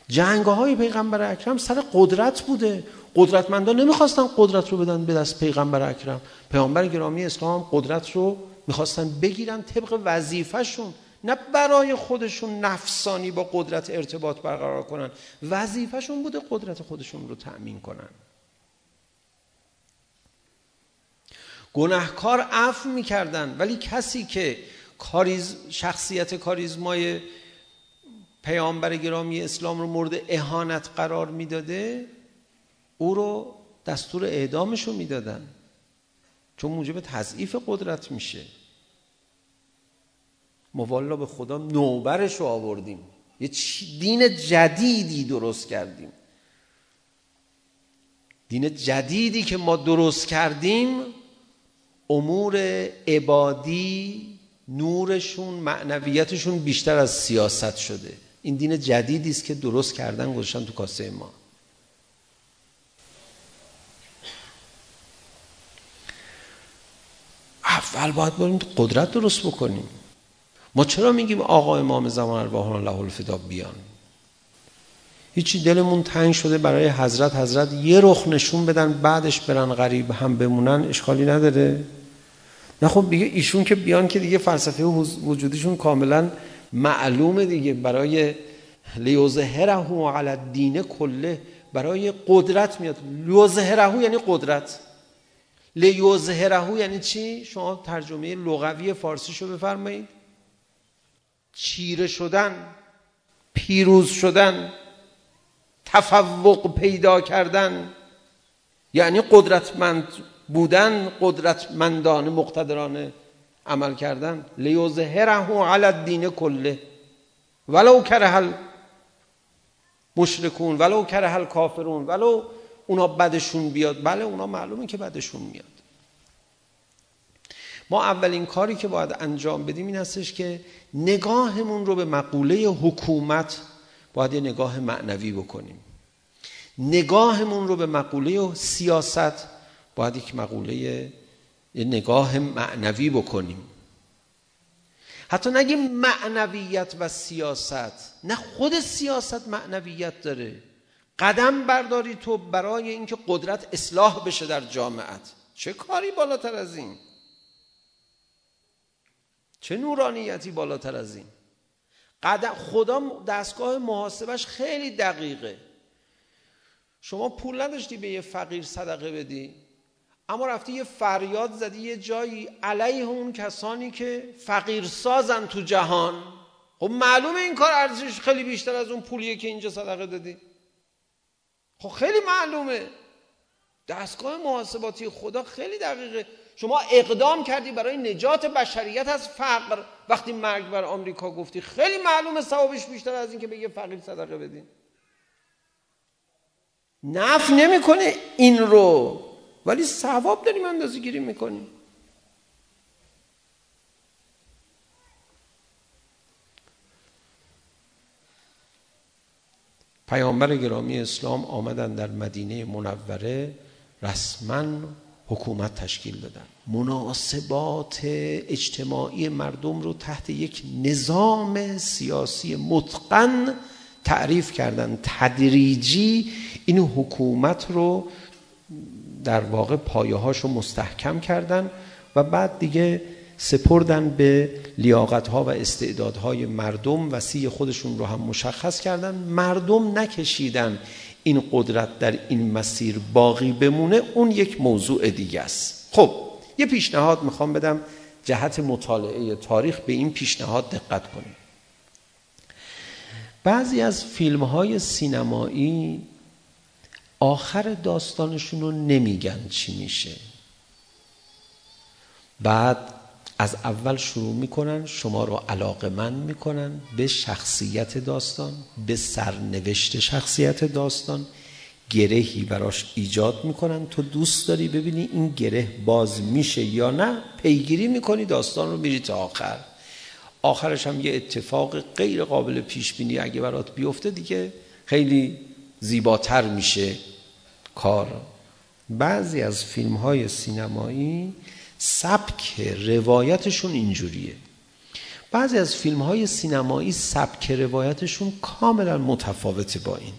جنگ های پیغمبر اکرم سر قدرت بوده. قدرتمندان نمیخواستن قدرت رو بدن به دست پیغمبر اکرم. پیامبر گرامی اسلام قدرت رو میخواستن بگیرن طبق وظیفهشون. نه برای خودشون نفسانی با قدرت ارتباط برقرار کنن. وظیفهشون بوده قدرت خودشون رو تأمین کنن. گناهکار عفو میکردن ولی کسی که کاریز شخصیت کاریزمای پیامبر گرامی اسلام رو مورد اهانت قرار میداده او رو دستور اعدامش رو میدادن. چون موجب تضعیف قدرت میشه. ما والا به خدا نوبرش رو آوردیم یه دین جدیدی درست کردیم دین جدیدی که ما درست کردیم امور عبادی نورشون معنویتشون بیشتر از سیاست شده این دین جدیدی است که درست کردن گذاشتن تو کاسه ما اول باید بریم قدرت درست بکنیم ما چرا میگیم آقا امام زمان ارواح الله الفدا بیان؟ هیچی دلمون تنگ شده برای حضرت حضرت یه رخ نشون بدن بعدش برن غریب هم بمونن اشکالی نداره. نه خب دیگه ایشون که بیان که دیگه فلسفه وجودیشون کاملا معلومه دیگه. برای لیوزهرهو علی الدین کله برای قدرت میاد. لیوزهره یعنی قدرت. لیوزهره یعنی چی؟ شما ترجمه لغوی فارسی شو بفرمایید. چیره شدن پیروز شدن تفوق پیدا کردن یعنی قدرتمند بودن قدرتمندان مقتدرانه عمل کردن. لیوزهره علی الدین کله. ولو کرهل مشرکون ولو کرهل کافرون ولو اونا بدشون بیاد بله اونا معلومه که بدشون میاد. ما اولین کاری که باید انجام بدیم این هستش که نگاهمون رو به مقوله حکومت باید یه نگاه معنوی بکنیم. نگاهمون رو به مقوله سیاست باید یک مقوله یه نگاه معنوی بکنیم. حتی نگیم معنویت و سیاست نه خود سیاست معنویت داره. قدم برداری تو برای اینکه قدرت اصلاح بشه در جامعت. چه کاری بالاتر از این؟ چه نورانیتی بالاتر از این؟ قدم خدا دستگاه محاسبش خیلی دقیقه. شما پول نداشتی به یه فقیر صدقه بدی. اما رفتی یه فریاد زدی یه جایی علیه اون کسانی که فقیر سازن تو جهان. خب معلومه این کار ارزشش خیلی بیشتر از اون پولیه که اینجا صدقه دادی. خب خیلی معلومه. دستگاه محاسباتی خدا خیلی دقیقه. شما اقدام کردی برای نجات بشریت از فقر وقتی مرگ بر آمریکا گفتی. خیلی معلومه ثوابش بیشتر از اینکه بگه فقیر صدقه بدین. نف نمیکنه این رو. ولی ثواب داریم اندازه گیری میکنیم پیامبر گرامی اسلام آمدن در مدینه منوره رسما حکومت تشکیل دادن مناسبات اجتماعی مردم رو تحت یک نظام سیاسی متقن تعریف کردن تدریجی این حکومت رو در واقع پایه رو مستحکم کردن و بعد دیگه سپردن به لیاقت ها و استعدادهای مردم و سی خودشون رو هم مشخص کردن مردم نکشیدن این قدرت در این مسیر باقی بمونه اون یک موضوع دیگه است. خب یه پیشنهاد میخوام بدم. جهت مطالعه تاریخ به این پیشنهاد دقت کنیم. بعضی از فیلم های سینمایی آخر داستانشون رو نمیگن چی میشه. بعد از اول شروع میکنن شما رو علاقه من میکنن به شخصیت داستان به سرنوشت شخصیت داستان. گرهی براش ایجاد میکنن. تو دوست داری ببینی این گره باز میشه یا نه؟ پیگیری میکنی داستان رو میری تا آخر. آخرش هم یه اتفاق غیر قابل پیش بینی اگه برات بیفته دیگه خیلی زیباتر میشه کار. بعضی از فیلم های سینمایی سبک روایتشون اینجوریه. بعضی از فیلم های سینمایی سبک روایتشون کاملا متفاوته با این.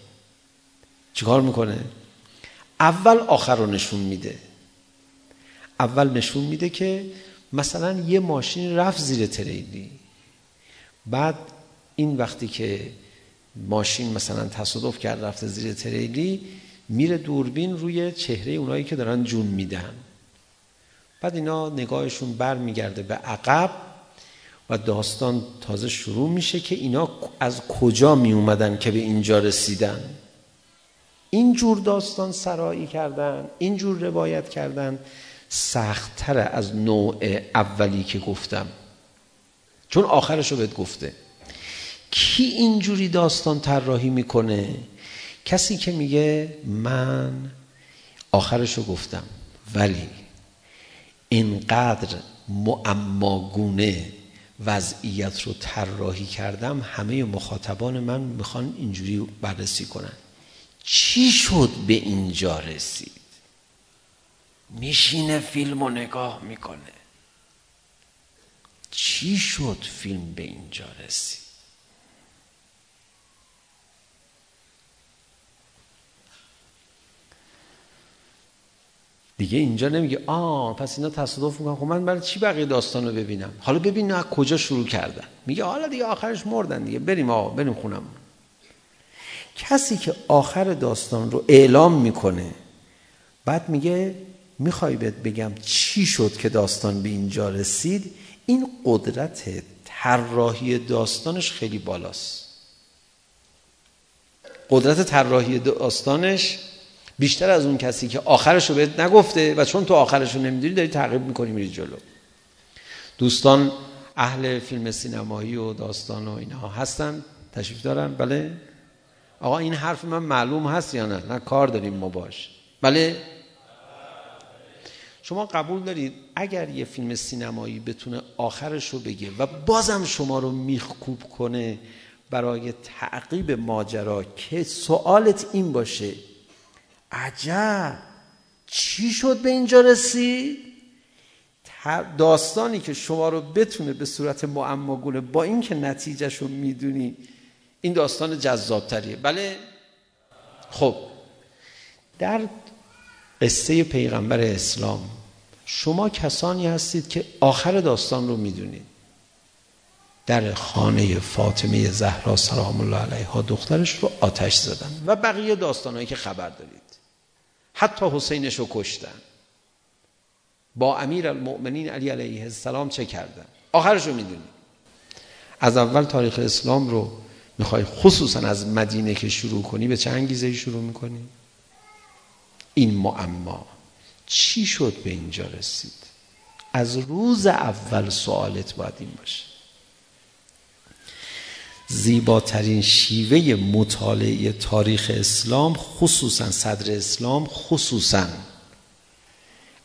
چیکار میکنه؟ اول آخر رو نشون میده. اول نشون میده که مثلا یه ماشین رفت زیر تریلی. بعد این وقتی که ماشین مثلا تصادف کرد رفت زیر تریلی میره دوربین روی چهره اونایی که دارن جون میدن. بعد اینا نگاهشون برمیگرده به عقب و داستان تازه شروع میشه که اینا از کجا می اومدن که به اینجا رسیدن؟ این جور داستان سرایی کردن این جور روایت کردن سختتر از نوع اولی که گفتم. چون آخرش رو بهت گفته. کی اینجوری داستان طراحی میکنه؟ کسی که میگه من آخرش رو گفتم. ولی اینقدر معماگونه وضعیت رو طراحی کردم همه مخاطبان من میخوان اینجوری بررسی کنن. چی شد به اینجا رسید؟ میشینه فیلم رو نگاه میکنه. چی شد فیلم به اینجا رسید؟ دیگه اینجا نمیگه آ پس اینا تصادف میکنن. خب من برای چی بقیه داستان رو ببینم؟ حالا ببین از کجا شروع کردن. میگه حالا دیگه آخرش مردن دیگه. بریم آقا بریم خونم کسی که آخر داستان رو اعلام میکنه بعد میگه میخوای بهت بگم چی شد که داستان به اینجا رسید؟ این قدرت طراحی داستانش خیلی بالاست. قدرت طراحی داستانش بیشتر از اون کسی که آخرش رو بهت نگفته و چون تو آخرش رو نمیدونی داری تعقیب میکنی میری جلو. دوستان اهل فیلم سینمایی و داستان و اینها هستن تشریف دارن؟ بله. آقا این حرف من معلوم هست یا نه؟ نه کار داریم ما باش. بله. شما قبول دارید اگر یه فیلم سینمایی بتونه آخرش رو بگه و بازم شما رو میخکوب کنه برای تعقیب ماجرا که سوالت این باشه عجب چی شد به اینجا رسید داستانی که شما رو بتونه به صورت معماگونه گونه با اینکه نتیجهش رو میدونی این داستان جذابتریه بله خب در قصه پیغمبر اسلام شما کسانی هستید که آخر داستان رو میدونید در خانه فاطمه زهرا سلام الله علیها دخترش رو آتش زدن و بقیه داستانهایی که خبر دارید حتی حسینش رو کشتن با امیر المؤمنین علی علیه السلام چه کردن آخرش رو میدونی از اول تاریخ اسلام رو میخوای خصوصا از مدینه که شروع کنی به چه انگیزه شروع میکنی این معما چی شد به اینجا رسید از روز اول سوالت باید این باشه زیباترین شیوه مطالعه تاریخ اسلام خصوصا صدر اسلام خصوصا.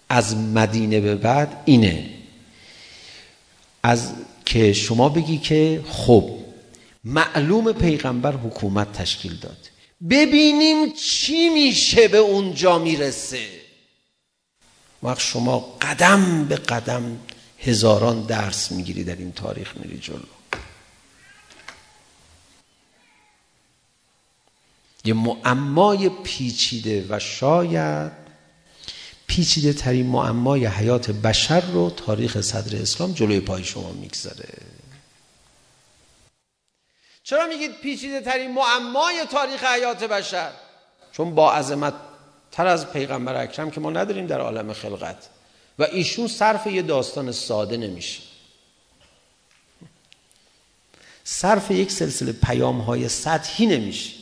از مدینه به بعد اینه. از که شما بگی که خب معلوم پیغمبر حکومت تشکیل داد. ببینیم چی میشه به اونجا میرسه. وقت شما قدم به قدم هزاران درس میگیری در این تاریخ میری جلو. یه معمای پیچیده و شاید پیچیده ترین معمای حیات بشر رو تاریخ صدر اسلام جلوی پای شما میگذاره چرا میگید پیچیده ترین معمای تاریخ حیات بشر چون با عظمت تر از پیغمبر اکرم که ما نداریم در عالم خلقت و ایشون صرف یه داستان ساده نمیشه صرف یک سلسله پیام های سطحی نمیشه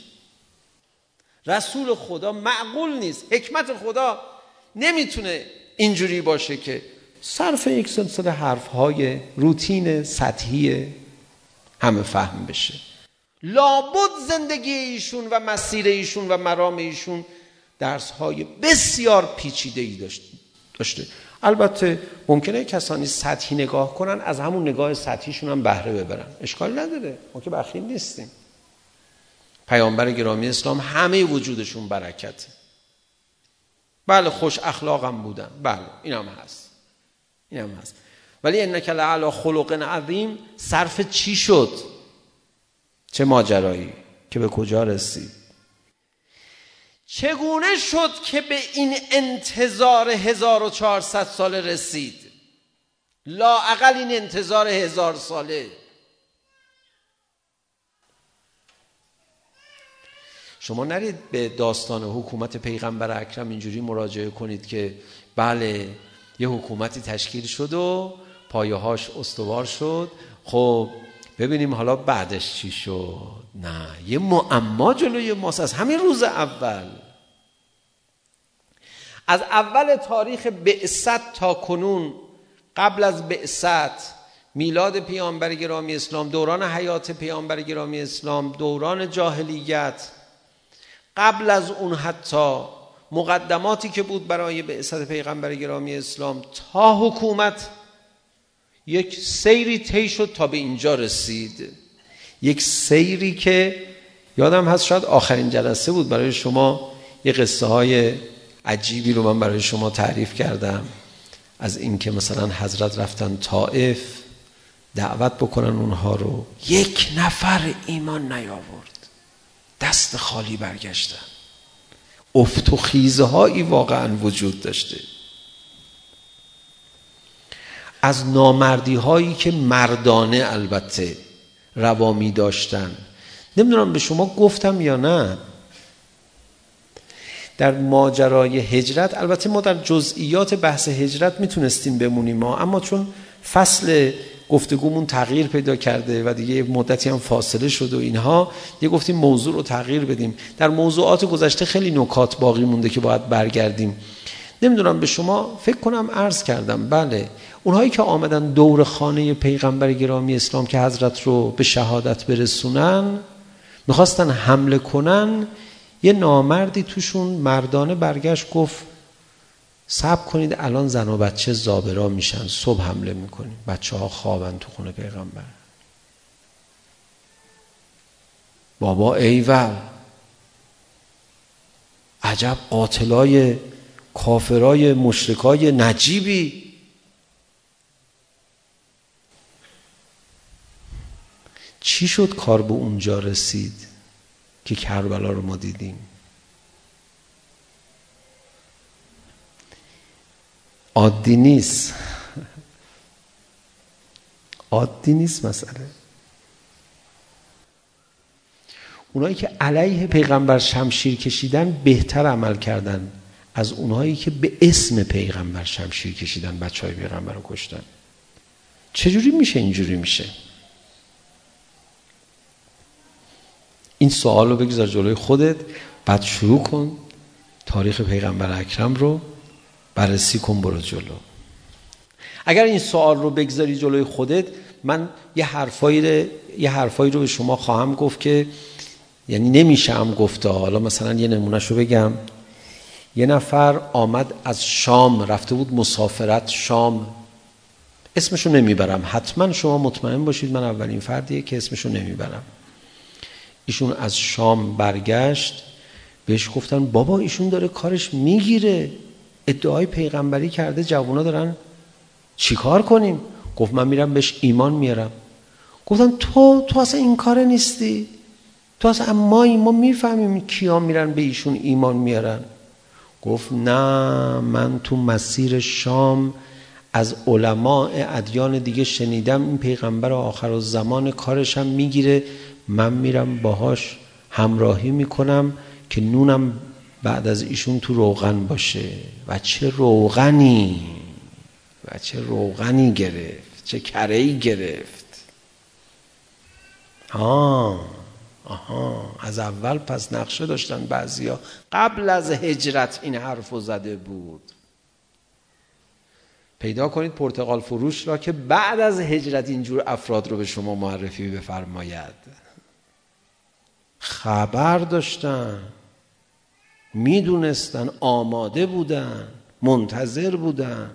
رسول خدا معقول نیست حکمت خدا نمیتونه اینجوری باشه که صرف یک سلسله حرفهای روتین سطحی همه فهم بشه. لابد زندگی ایشون و مسیر ایشون و مرام ایشون درسهای بسیار پیچیده ای داشته. البته ممکنه کسانی سطحی نگاه کنن از همون نگاه سطحیشون هم بهره ببرن. اشکال نداره. ما که بخیل نیستیم. پیامبر گرامی اسلام همه وجودشون برکته بله خوش اخلاقم بودن. بله اینم هست. اینم هست. ولی انک لعلا خلق عظیم صرف چی شد؟ چه ماجرایی؟ که به کجا رسید؟ چگونه شد که به این انتظار 1400 ساله رسید؟ لا اقل این انتظار هزار ساله. شما نرید به داستان حکومت پیغمبر اکرم اینجوری مراجعه کنید که بله یه حکومتی تشکیل شد و پایه هاش استوار شد. خب ببینیم حالا بعدش چی شد. نه یه معما جلوی ماست. از همین روز اول. از اول تاریخ بعثت تا کنون قبل از بعثت میلاد پیامبر گرامی اسلام دوران حیات پیامبر گرامی اسلام دوران جاهلیت قبل از اون حتی مقدماتی که بود برای بعثت پیغمبر گرامی اسلام تا حکومت یک سیری طی شد تا به اینجا رسید. یک سیری که یادم هست شاید آخرین جلسه بود برای شما یه قصه های عجیبی رو من برای شما تعریف کردم. از این که مثلا حضرت رفتن طائف دعوت بکنن اونها رو. یک نفر ایمان نیاورد. دست خالی برگشتن افت و خیزه هایی واقعا وجود داشته. از نامردی هایی که مردانه البته روامی داشتن. نمیدونم به شما گفتم یا نه. در ماجرای هجرت البته ما در جزئیات بحث هجرت میتونستیم بمونیم ما اما چون فصل گفتگومون تغییر پیدا کرده و دیگه مدتی هم فاصله شد و اینها. یه گفتیم موضوع رو تغییر بدیم. در موضوعات گذشته خیلی نکات باقی مونده که باید برگردیم. نمیدونم به شما فکر کنم عرض کردم. بله. اونهایی که آمدن دور خانه پیغمبر گرامی اسلام که حضرت رو به شهادت برسونن میخواستن حمله کنن یه نامردی توشون مردانه برگشت گفت سب کنید الان زن و بچه زابرا میشن صبح حمله میکنیم. بچه ها خوابن تو خونه پیغمبر. بابا ایول عجب قاتلای کافرای مشرکای نجیبی. چی شد کار به اونجا رسید که کربلا رو ما دیدیم؟ عادی نیست عادی نیست مسئله اونایی که علیه پیغمبر شمشیر کشیدن بهتر عمل کردن از اونایی که به اسم پیغمبر شمشیر کشیدن بچه های پیغمبر رو کشتن چجوری میشه اینجوری میشه این سوال رو بگذار جلوی خودت بعد شروع کن تاریخ پیغمبر اکرم رو بررسی کن برو جلو. اگر این سوال رو بگذاری جلوی خودت من یه حرفایی یه حرفایی رو به شما خواهم گفت که یعنی نمیشه هم گفته. حالا مثلا یه نمونهشو بگم. یه نفر آمد از شام رفته بود مسافرت شام. اسمشو نمیبرم. حتما شما مطمئن باشید من اولین فردیه که اسمشو نمیبرم. ایشون از شام برگشت بهش گفتن بابا ایشون داره کارش میگیره. ادعای پیغمبری کرده جوونا دارن؟ چیکار کنیم؟ گفت من میرم بهش ایمان میارم. گفتن تو تو اصلا این کار نیستی. تو اصلا ما ما میفهمیم کیا میرن به ایشون ایمان میارن. گفت نه من تو مسیر شام از علماء ادیان دیگه شنیدم. این پیغمبر آخر الزمان کارش هم میگیره. من میرم باهاش همراهی میکنم که نونم بعد از ایشون تو روغن باشه. و چه روغنی؟ و چه روغنی گرفت؟ چه کرهی گرفت؟ ها آها. از اول پس نقشه داشتن بعضیا. قبل از هجرت این حرفو زده بود. پیدا کنید پرتغال فروش را که بعد از هجرت اینجور افراد رو به شما معرفی بفرماید. خبر داشتن. میدونستن آماده بودن منتظر بودن.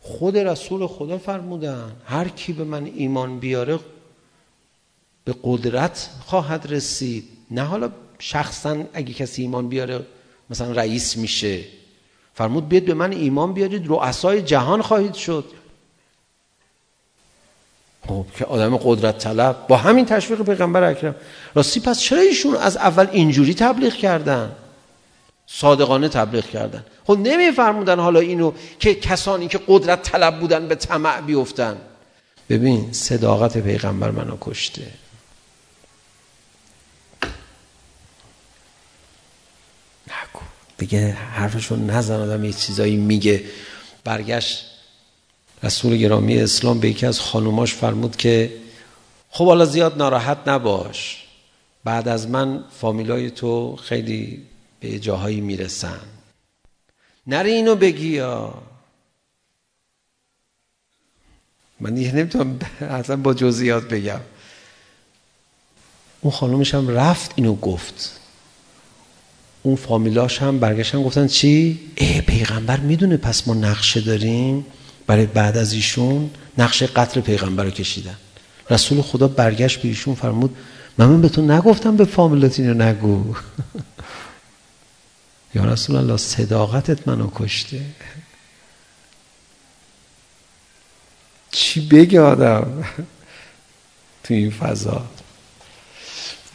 خود رسول خدا فرمودن هر کی به من ایمان بیاره به قدرت خواهد رسید. نه حالا شخصا اگه کسی ایمان بیاره مثلا رئیس میشه. فرمود بیاد به من ایمان بیارید رؤسای جهان خواهید شد. خب که آدم قدرت طلب. با همین تشویق پیغمبر اکرم. راستی پس چرا ایشون از اول اینجوری تبلیغ کردن؟ صادقانه تبلیغ کردن. خب نمیفرمودن حالا اینو که کسانی که قدرت طلب بودن به طمع بیفتن. ببین صداقت پیغمبر منو کشته. نگو. دیگه حرفشون نزن آدم یه چیزایی میگه. برگشت. رسول گرامی اسلام به یکی از خانوماش فرمود که خب حالا زیاد ناراحت نباش. بعد از من فامیلای تو خیلی به جاهایی میرسن. نره اینو بگی یا. من دیگه نمیتونم اصلا با جزئیات بگم. اون خانومش هم رفت اینو گفت. اون فامیلاش هم برگشتن گفتن چی؟ ای پیغمبر میدونه پس ما نقشه داریم. برای بعد از ایشون نقش قتل پیغمبر رو کشیدن. رسول خدا برگشت به ایشون فرمود من, من به تو نگفتم به فامیلت اینو نگو. [LAUGHS] یا رسول الله صداقتت منو کشته. چی بگه آدم؟ [LAUGHS] تو این فضا.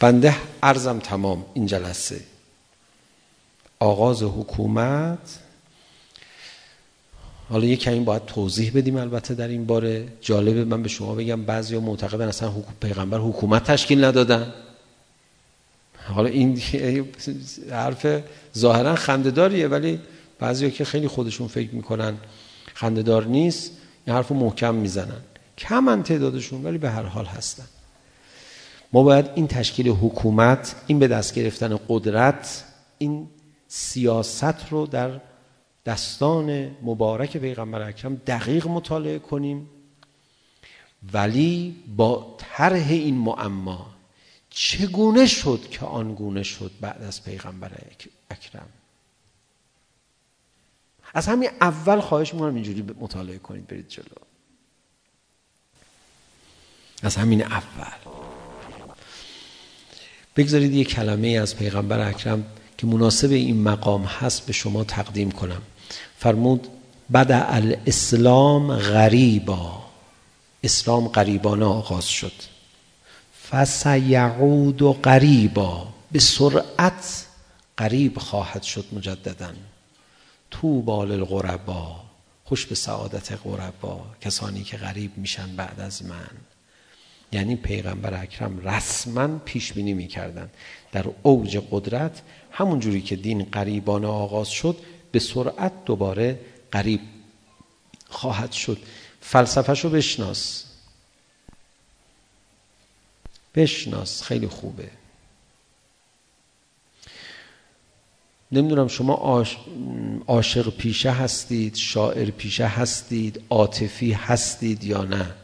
بنده عرضم تمام این جلسه. آغاز حکومت حالا یه کمی باید توضیح بدیم البته در این باره. جالبه من به شما بگم بعضیا معتقدن اصلا حکومت پیغمبر حکومت تشکیل ندادن. حالا این [LAUGHS] حرف ظاهرا خنده‌داریه ولی بعضیا که خیلی خودشون فکر میکنن خنده‌دار نیست این حرفو محکم میزنن. کم تعدادشون ولی به هر حال هستن. ما باید این تشکیل حکومت این به دست گرفتن قدرت این سیاست رو در دستان مبارک پیغمبر اکرم دقیق مطالعه کنیم. ولی با طرح این معما چگونه شد که آنگونه شد بعد از پیغمبر اکرم؟ از همین اول خواهش میکنم اینجوری مطالعه کنید برید جلو. از همین اول. بگذارید یک کلمه از پیغمبر اکرم که مناسب این مقام هست به شما تقدیم کنم. فرمود بدا الاسلام غریبا اسلام غریبانه آغاز شد فسیعود و غریبا به سرعت غریب خواهد شد مجددا تو بال الغربا خوش به سعادت غربا کسانی که غریب میشن بعد از من یعنی پیغمبر اکرم رسما پیش بینی میکردن در اوج قدرت همون جوری که دین غریبانه آغاز شد به سرعت دوباره قریب خواهد شد. فلسفهشو بشناس. بشناس. خیلی خوبه. نمیدونم شما عاشق آش... پیشه هستید شاعر پیشه هستید عاطفی هستید یا نه.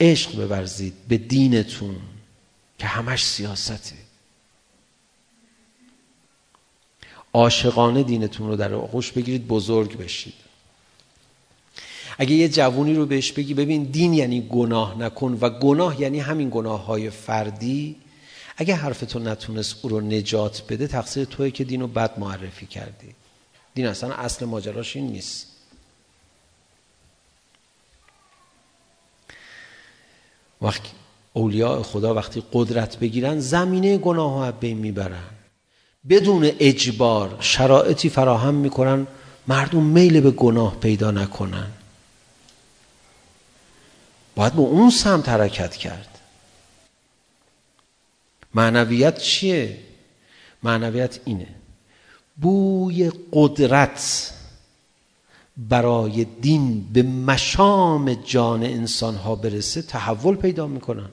عشق ببرزید به دینتون که همش سیاسته عاشقانه دینتون رو در آغوش بگیرید بزرگ بشید. اگه یه جوونی رو بهش بگی ببین دین یعنی گناه نکن و گناه یعنی همین گناه های فردی. اگه حرفتو نتونست او رو نجات بده تقصیر توی که دین رو بد معرفی کردی. دین اصلا اصل ماجراش این نیست. وقتی اولیاء خدا وقتی قدرت بگیرن زمینه گناه ها بین میبرن. بدون اجبار شرایطی فراهم میکنن مردم میل به گناه پیدا نکنن. باید به اون سمت حرکت کرد. معنویت چیه؟ معنویت اینه. بوی قدرت برای دین به مشام جان انسان ها برسه تحول پیدا میکنن.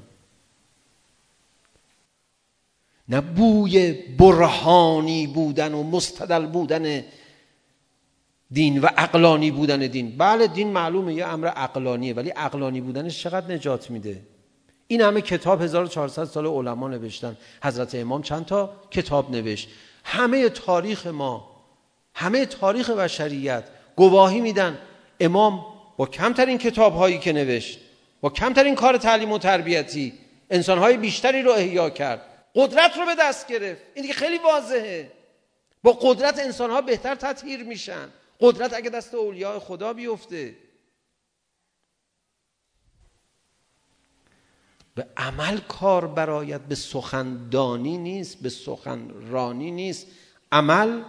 نه بوی برهانی بودن و مستدل بودن دین و عقلانی بودن دین. بله دین معلومه یه امر عقلانیه ولی عقلانی بودنش چقدر نجات میده؟ این همه کتاب 1400 سال علما نوشتن. حضرت امام چند تا کتاب نوشت؟ همه تاریخ ما همه تاریخ بشریت گواهی میدن. امام با کمترین کتاب هایی که نوشت با کمترین کار تعلیم و تربیتی انسان های بیشتری رو احیا کرد. قدرت رو به دست گرفت. این دیگه خیلی واضحه. با قدرت انسان ها بهتر تطهیر میشن. قدرت اگه دست اولیاء خدا بیفته. به عمل کار برایت به سخندانی نیست به سخنرانی نیست. عمل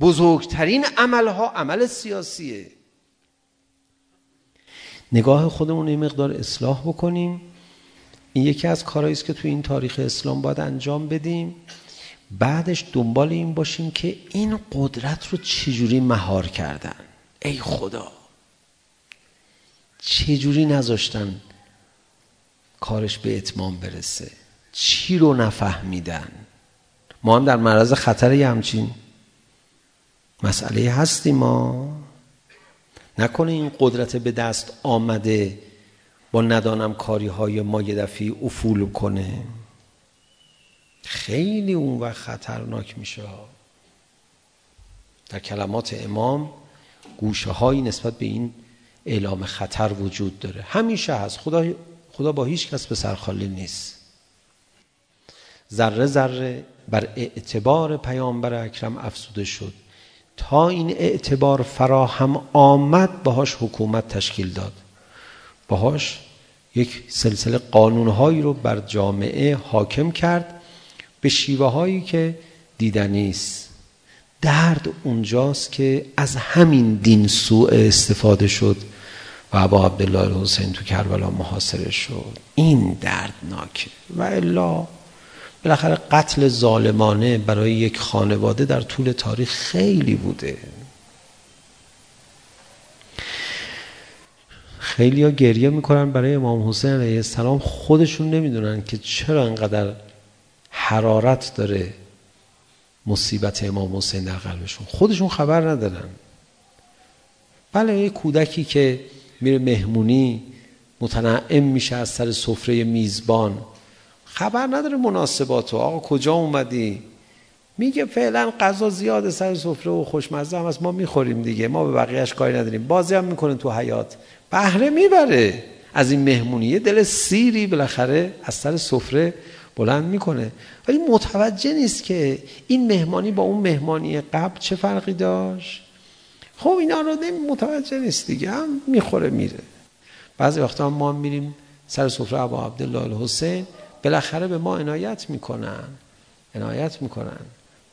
بزرگترین عملها عمل سیاسیه. نگاه خودمون یه مقدار اصلاح بکنیم. این یکی از کارهایی است که تو این تاریخ اسلام باید انجام بدیم. بعدش دنبال این باشیم که این قدرت رو چجوری مهار کردن. ای خدا. چجوری نذاشتن کارش به اتمام برسه. چی رو نفهمیدن؟ ما هم در معرض خطر یه همچین مسئله هستیم ما. نکنه این قدرت به دست آمده با ندانم کاری های ما یه دفعی افول کنه. خیلی اون وقت خطرناک میشه. در کلمات امام گوشه هایی نسبت به این اعلام خطر وجود داره. همیشه هست. خدا, خدا با هیچ کس به سرخالی نیست. ذره ذره بر اعتبار پیامبر اکرم افسوده شد. تا این اعتبار فراهم آمد باهاش حکومت تشکیل داد. باهاش یک سلسله قانونهایی رو بر جامعه حاکم کرد به شیوه هایی که دیدنی است درد اونجاست که از همین دین سوء استفاده شد و ابا عبدالله حسین تو کربلا محاصره شد این دردناکه و الا بالاخره قتل ظالمانه برای یک خانواده در طول تاریخ خیلی بوده خیلی ها گریه میکنن برای امام حسین علیه السلام. خودشون نمیدونن که چرا انقدر حرارت داره مصیبت امام حسین در قلبشون. خودشون خبر ندارن. بله یه کودکی که میره مهمونی متنعم میشه از سر سفره میزبان. خبر نداره مناسباتو. آقا کجا اومدی؟ میگه فعلا غذا زیاد سر سفره و خوشمزه هم از ما میخوریم دیگه. ما به بقیهش کاری نداریم. بازی هم میکنه تو حیات بهره میبره. از این مهمونیه دل سیری بالاخره از سر سفره بلند میکنه. ولی متوجه نیست که این مهمانی با اون مهمانی قبل چه فرقی داشت. خب اینا رو متوجه نیست دیگه. هم میخوره میره. بعضی وقتا ما میریم سر سفره ابا عبدالله الحسین. بالاخره به ما عنایت میکنن. عنایت میکنن.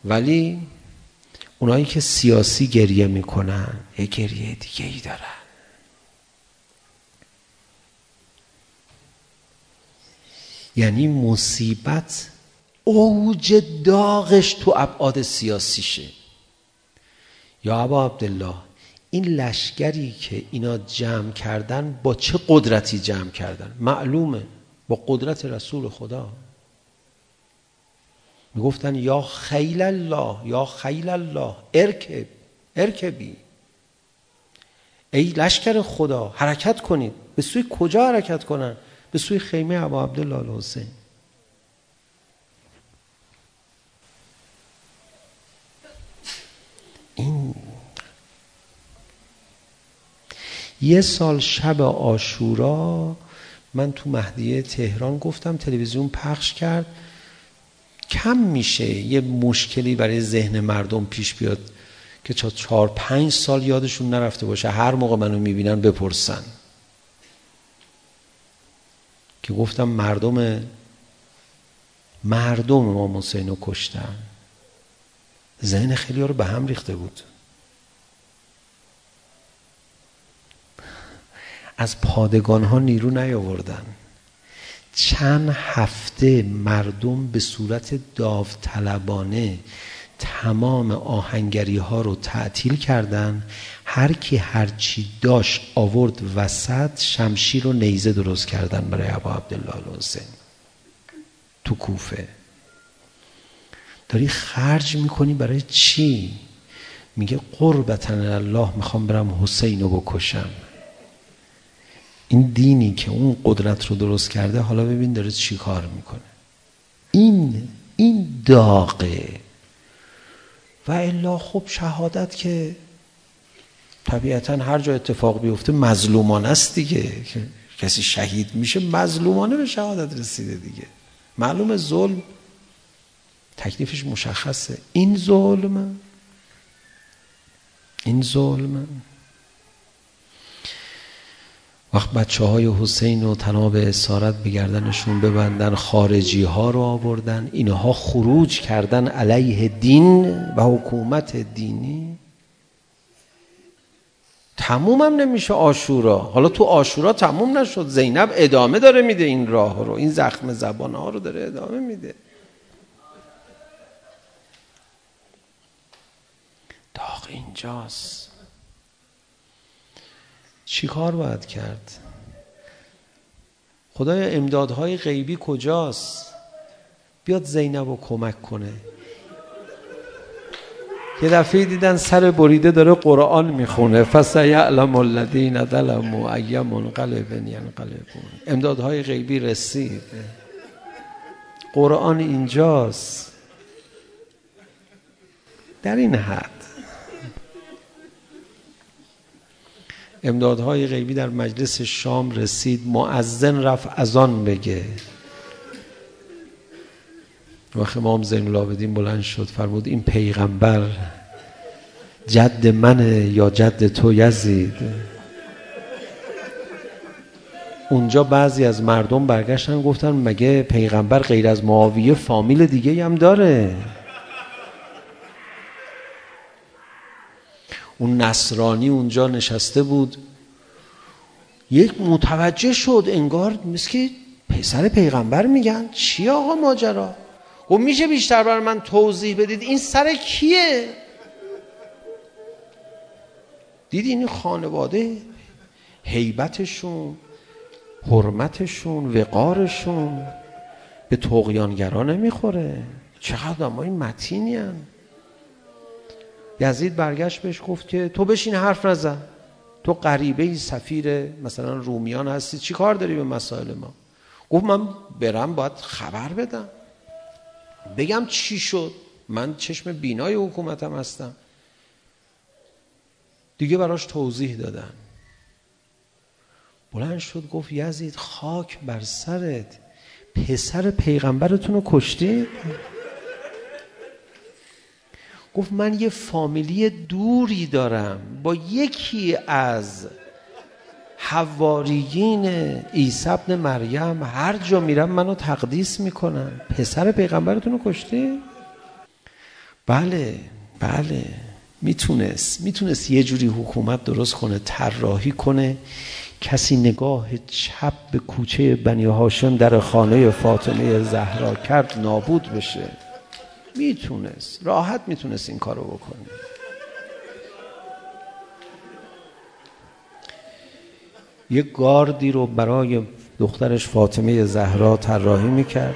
ولی اونایی که سیاسی گریه میکنن یه گریه دیگه ای دارن. یعنی مصیبت اوج داغش تو ابعاد سیاسیشه. یا ابا عبدالله این لشگری که اینا جمع کردن با چه قدرتی جمع کردن؟ معلومه. با قدرت رسول خدا. میگفتن یا خیل الله یا خیل الله ارکب ارکبی. ای لشکر خدا حرکت کنید. به سوی کجا حرکت کنن؟ به سوی خیمه عبا عبدالله حسین این یه سال شب آشورا من تو مهدیه تهران گفتم تلویزیون پخش کرد. کم میشه یه مشکلی برای ذهن مردم پیش بیاد که تا چهار پنج سال یادشون نرفته باشه هر موقع منو میبینن بپرسن. که گفتم مردم مردم امام حسین رو کشتن. ذهن خیلی رو به هم ریخته بود. از پادگان ها نیرو نیاوردن. چند هفته مردم به صورت داوطلبانه تمام آهنگری ها رو تعطیل کردن. هر کی هر چی داشت آورد وسط شمشیر و نیزه درست کردن برای ابا عبدالله الحسین. تو کوفه. داری خرج میکنی برای چی؟ میگه قربتن الله میخوام برم حسین رو بکشم. این دینی که اون قدرت رو درست کرده حالا ببین داره چی کار میکنه. این این داغه. و الا خب شهادت که طبیعتا هر جا اتفاق بیفته مظلومانه است دیگه. کسی شهید میشه مظلومانه به شهادت رسیده دیگه. معلوم ظلم تکلیفش مشخصه. این ظلم این ظلم وقت بچه های حسین و تناب اسارت به گردنشون ببندن خارجی ها رو آوردن اینها خروج کردن علیه دین و حکومت دینی تموم هم نمیشه آشورا حالا تو آشورا تموم نشد زینب ادامه داره میده این راه رو این زخم زبان ها رو داره ادامه میده داغ اینجاست چی کار باید کرد؟ خدای امدادهای غیبی کجاست؟ بیاد زینب رو کمک کنه. یه دفعه دیدن سر بریده داره قرآن میخونه. فسیعلم الذین ظلموا ای منقلب ینقلبون امدادهای غیبی رسید. قرآن اینجاست. در این حد. امدادهای غیبی در مجلس شام رسید معزن رفت اذان بگه. وقت امام زین العابدین بلند شد فرمود این پیغمبر جد منه یا جد تو یزید؟ اونجا بعضی از مردم برگشتن گفتن مگه پیغمبر غیر از معاویه فامیل دیگه هم داره؟ اون نصرانی اونجا نشسته بود یک متوجه شد انگار مثل که پسر پیغمبر میگن چی آقا ماجرا و میشه بیشتر بر من توضیح بدید این سر کیه دیدی این خانواده هیبتشون حرمتشون وقارشون به طغیانگرا نمیخوره چقدر این متینی هستند یزید برگشت بهش گفت که تو بشین حرف نزن. تو غریبه ای سفیر مثلا رومیان هستی. چی کار داری به مسائل ما؟ گفت من برم باید خبر بدم. بگم چی شد؟ من چشم بینای حکومتم هستم. دیگه براش توضیح دادن. بلند شد گفت یزید خاک بر سرت. پسر پیغمبرتون رو کشتی؟ گفت من یه فامیلی دوری دارم. با یکی از حواریین عیسی ابن مریم هر جا میرم منو تقدیس میکنن. پسر پیغمبرتون رو کشته بله بله. میتونست میتونست یه جوری حکومت درست کنه طراحی کنه. کسی نگاه چپ به کوچه بنی هاشم در خانه فاطمه زهرا کرد نابود بشه. میتونست راحت میتونست این کارو بکنه یه گاردی رو برای دخترش فاطمه زهرا طراحی میکرد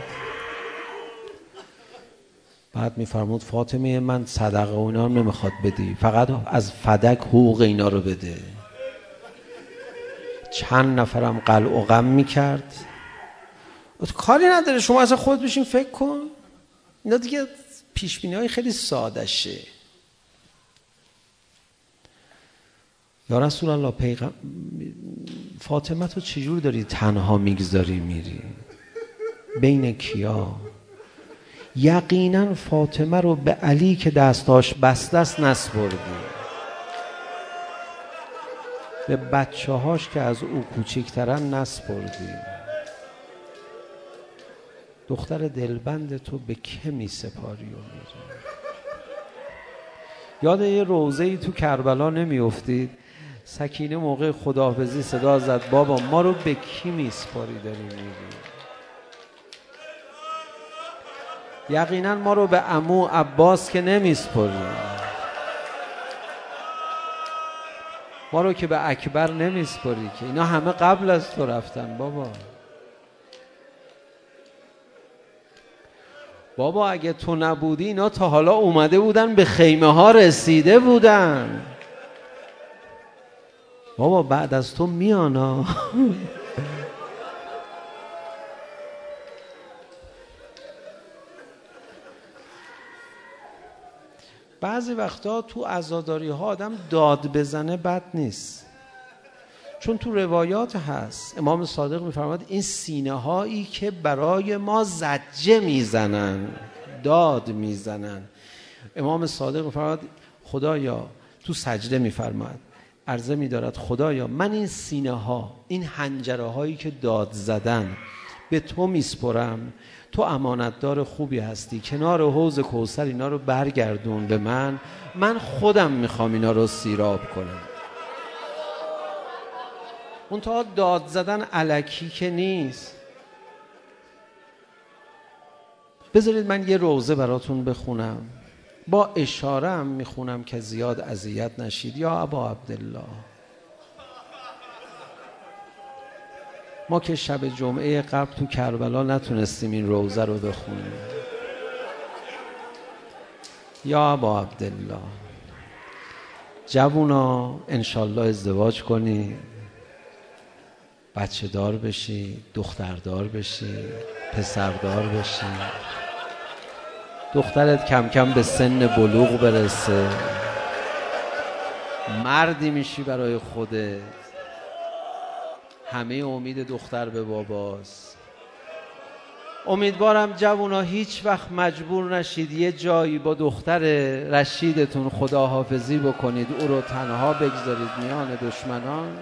بعد میفرمود فاطمه من صدقه و اینا هم نمیخواد بدی فقط از فدک حقوق اینا رو بده چند نفرم قلع و غم میکرد کاری نداره شما اصلا خود بشین فکر کن اینا دیگه پیشبینی های خیلی ساده شه. یا رسول الله پیغم فاطمه تو چجور داری تنها میگذاری میری؟ بین کیا؟ یقینا فاطمه رو به علی که دستاش بسته است نسپردی. به بچه هاش که از او کوچکترن نسپردی. دختر دلبند تو به که می سپاری و میری یاد یه روزه ای تو کربلا نمیافتید سکینه موقع خداحافظی صدا زد بابا ما رو به کی میسپاری داری میری یقینا ما رو به عمو عباس که نمیسپاری ما رو که به اکبر نمیسپاری که اینا همه قبل از تو رفتن بابا بابا اگه تو نبودی اینا تا حالا اومده بودن به خیمه ها رسیده بودن. بابا بعد از تو میانا بعضی وقتا تو عزاداری ها آدم داد بزنه بد نیست. چون تو روایات هست امام صادق میفرماد این سینه هایی که برای ما زجه میزنن داد میزنن. امام صادق میفرماد خدایا تو سجده میفرماد عرضه میدارد خدایا من این سینه ها این حنجره هایی که داد زدن به تو میسپرم. تو امانتدار خوبی هستی. کنار حوض کوثر اینا رو برگردون به من. من خودم میخوام اینا رو سیراب کنم. منتها داد زدن علکی که نیست بذارید من یه روزه براتون بخونم با اشاره هم میخونم که زیاد اذیت نشید یا ابا عبدالله ما که شب جمعه قبل تو کربلا نتونستیم این روزه رو بخونیم یا ابا عبدالله جوونا انشالله ازدواج کنید بچه دار بشی دختردار بشی پسردار بشی. دخترت کم کم به سن بلوغ برسه. مردی میشی برای خودت. همه امید دختر به باباست. امیدوارم جوونا هیچ وقت مجبور نشید یه جایی با دختر رشیدتون خداحافظی بکنید او رو تنها بگذارید میان دشمنان.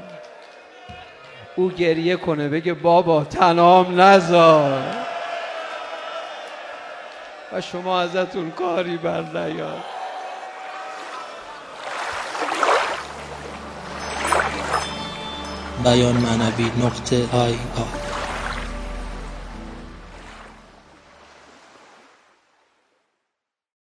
او گریه کنه بگه بابا تنام نذار و شما ازتون کاری بر نیاد بیان معنوی نقطه آی آی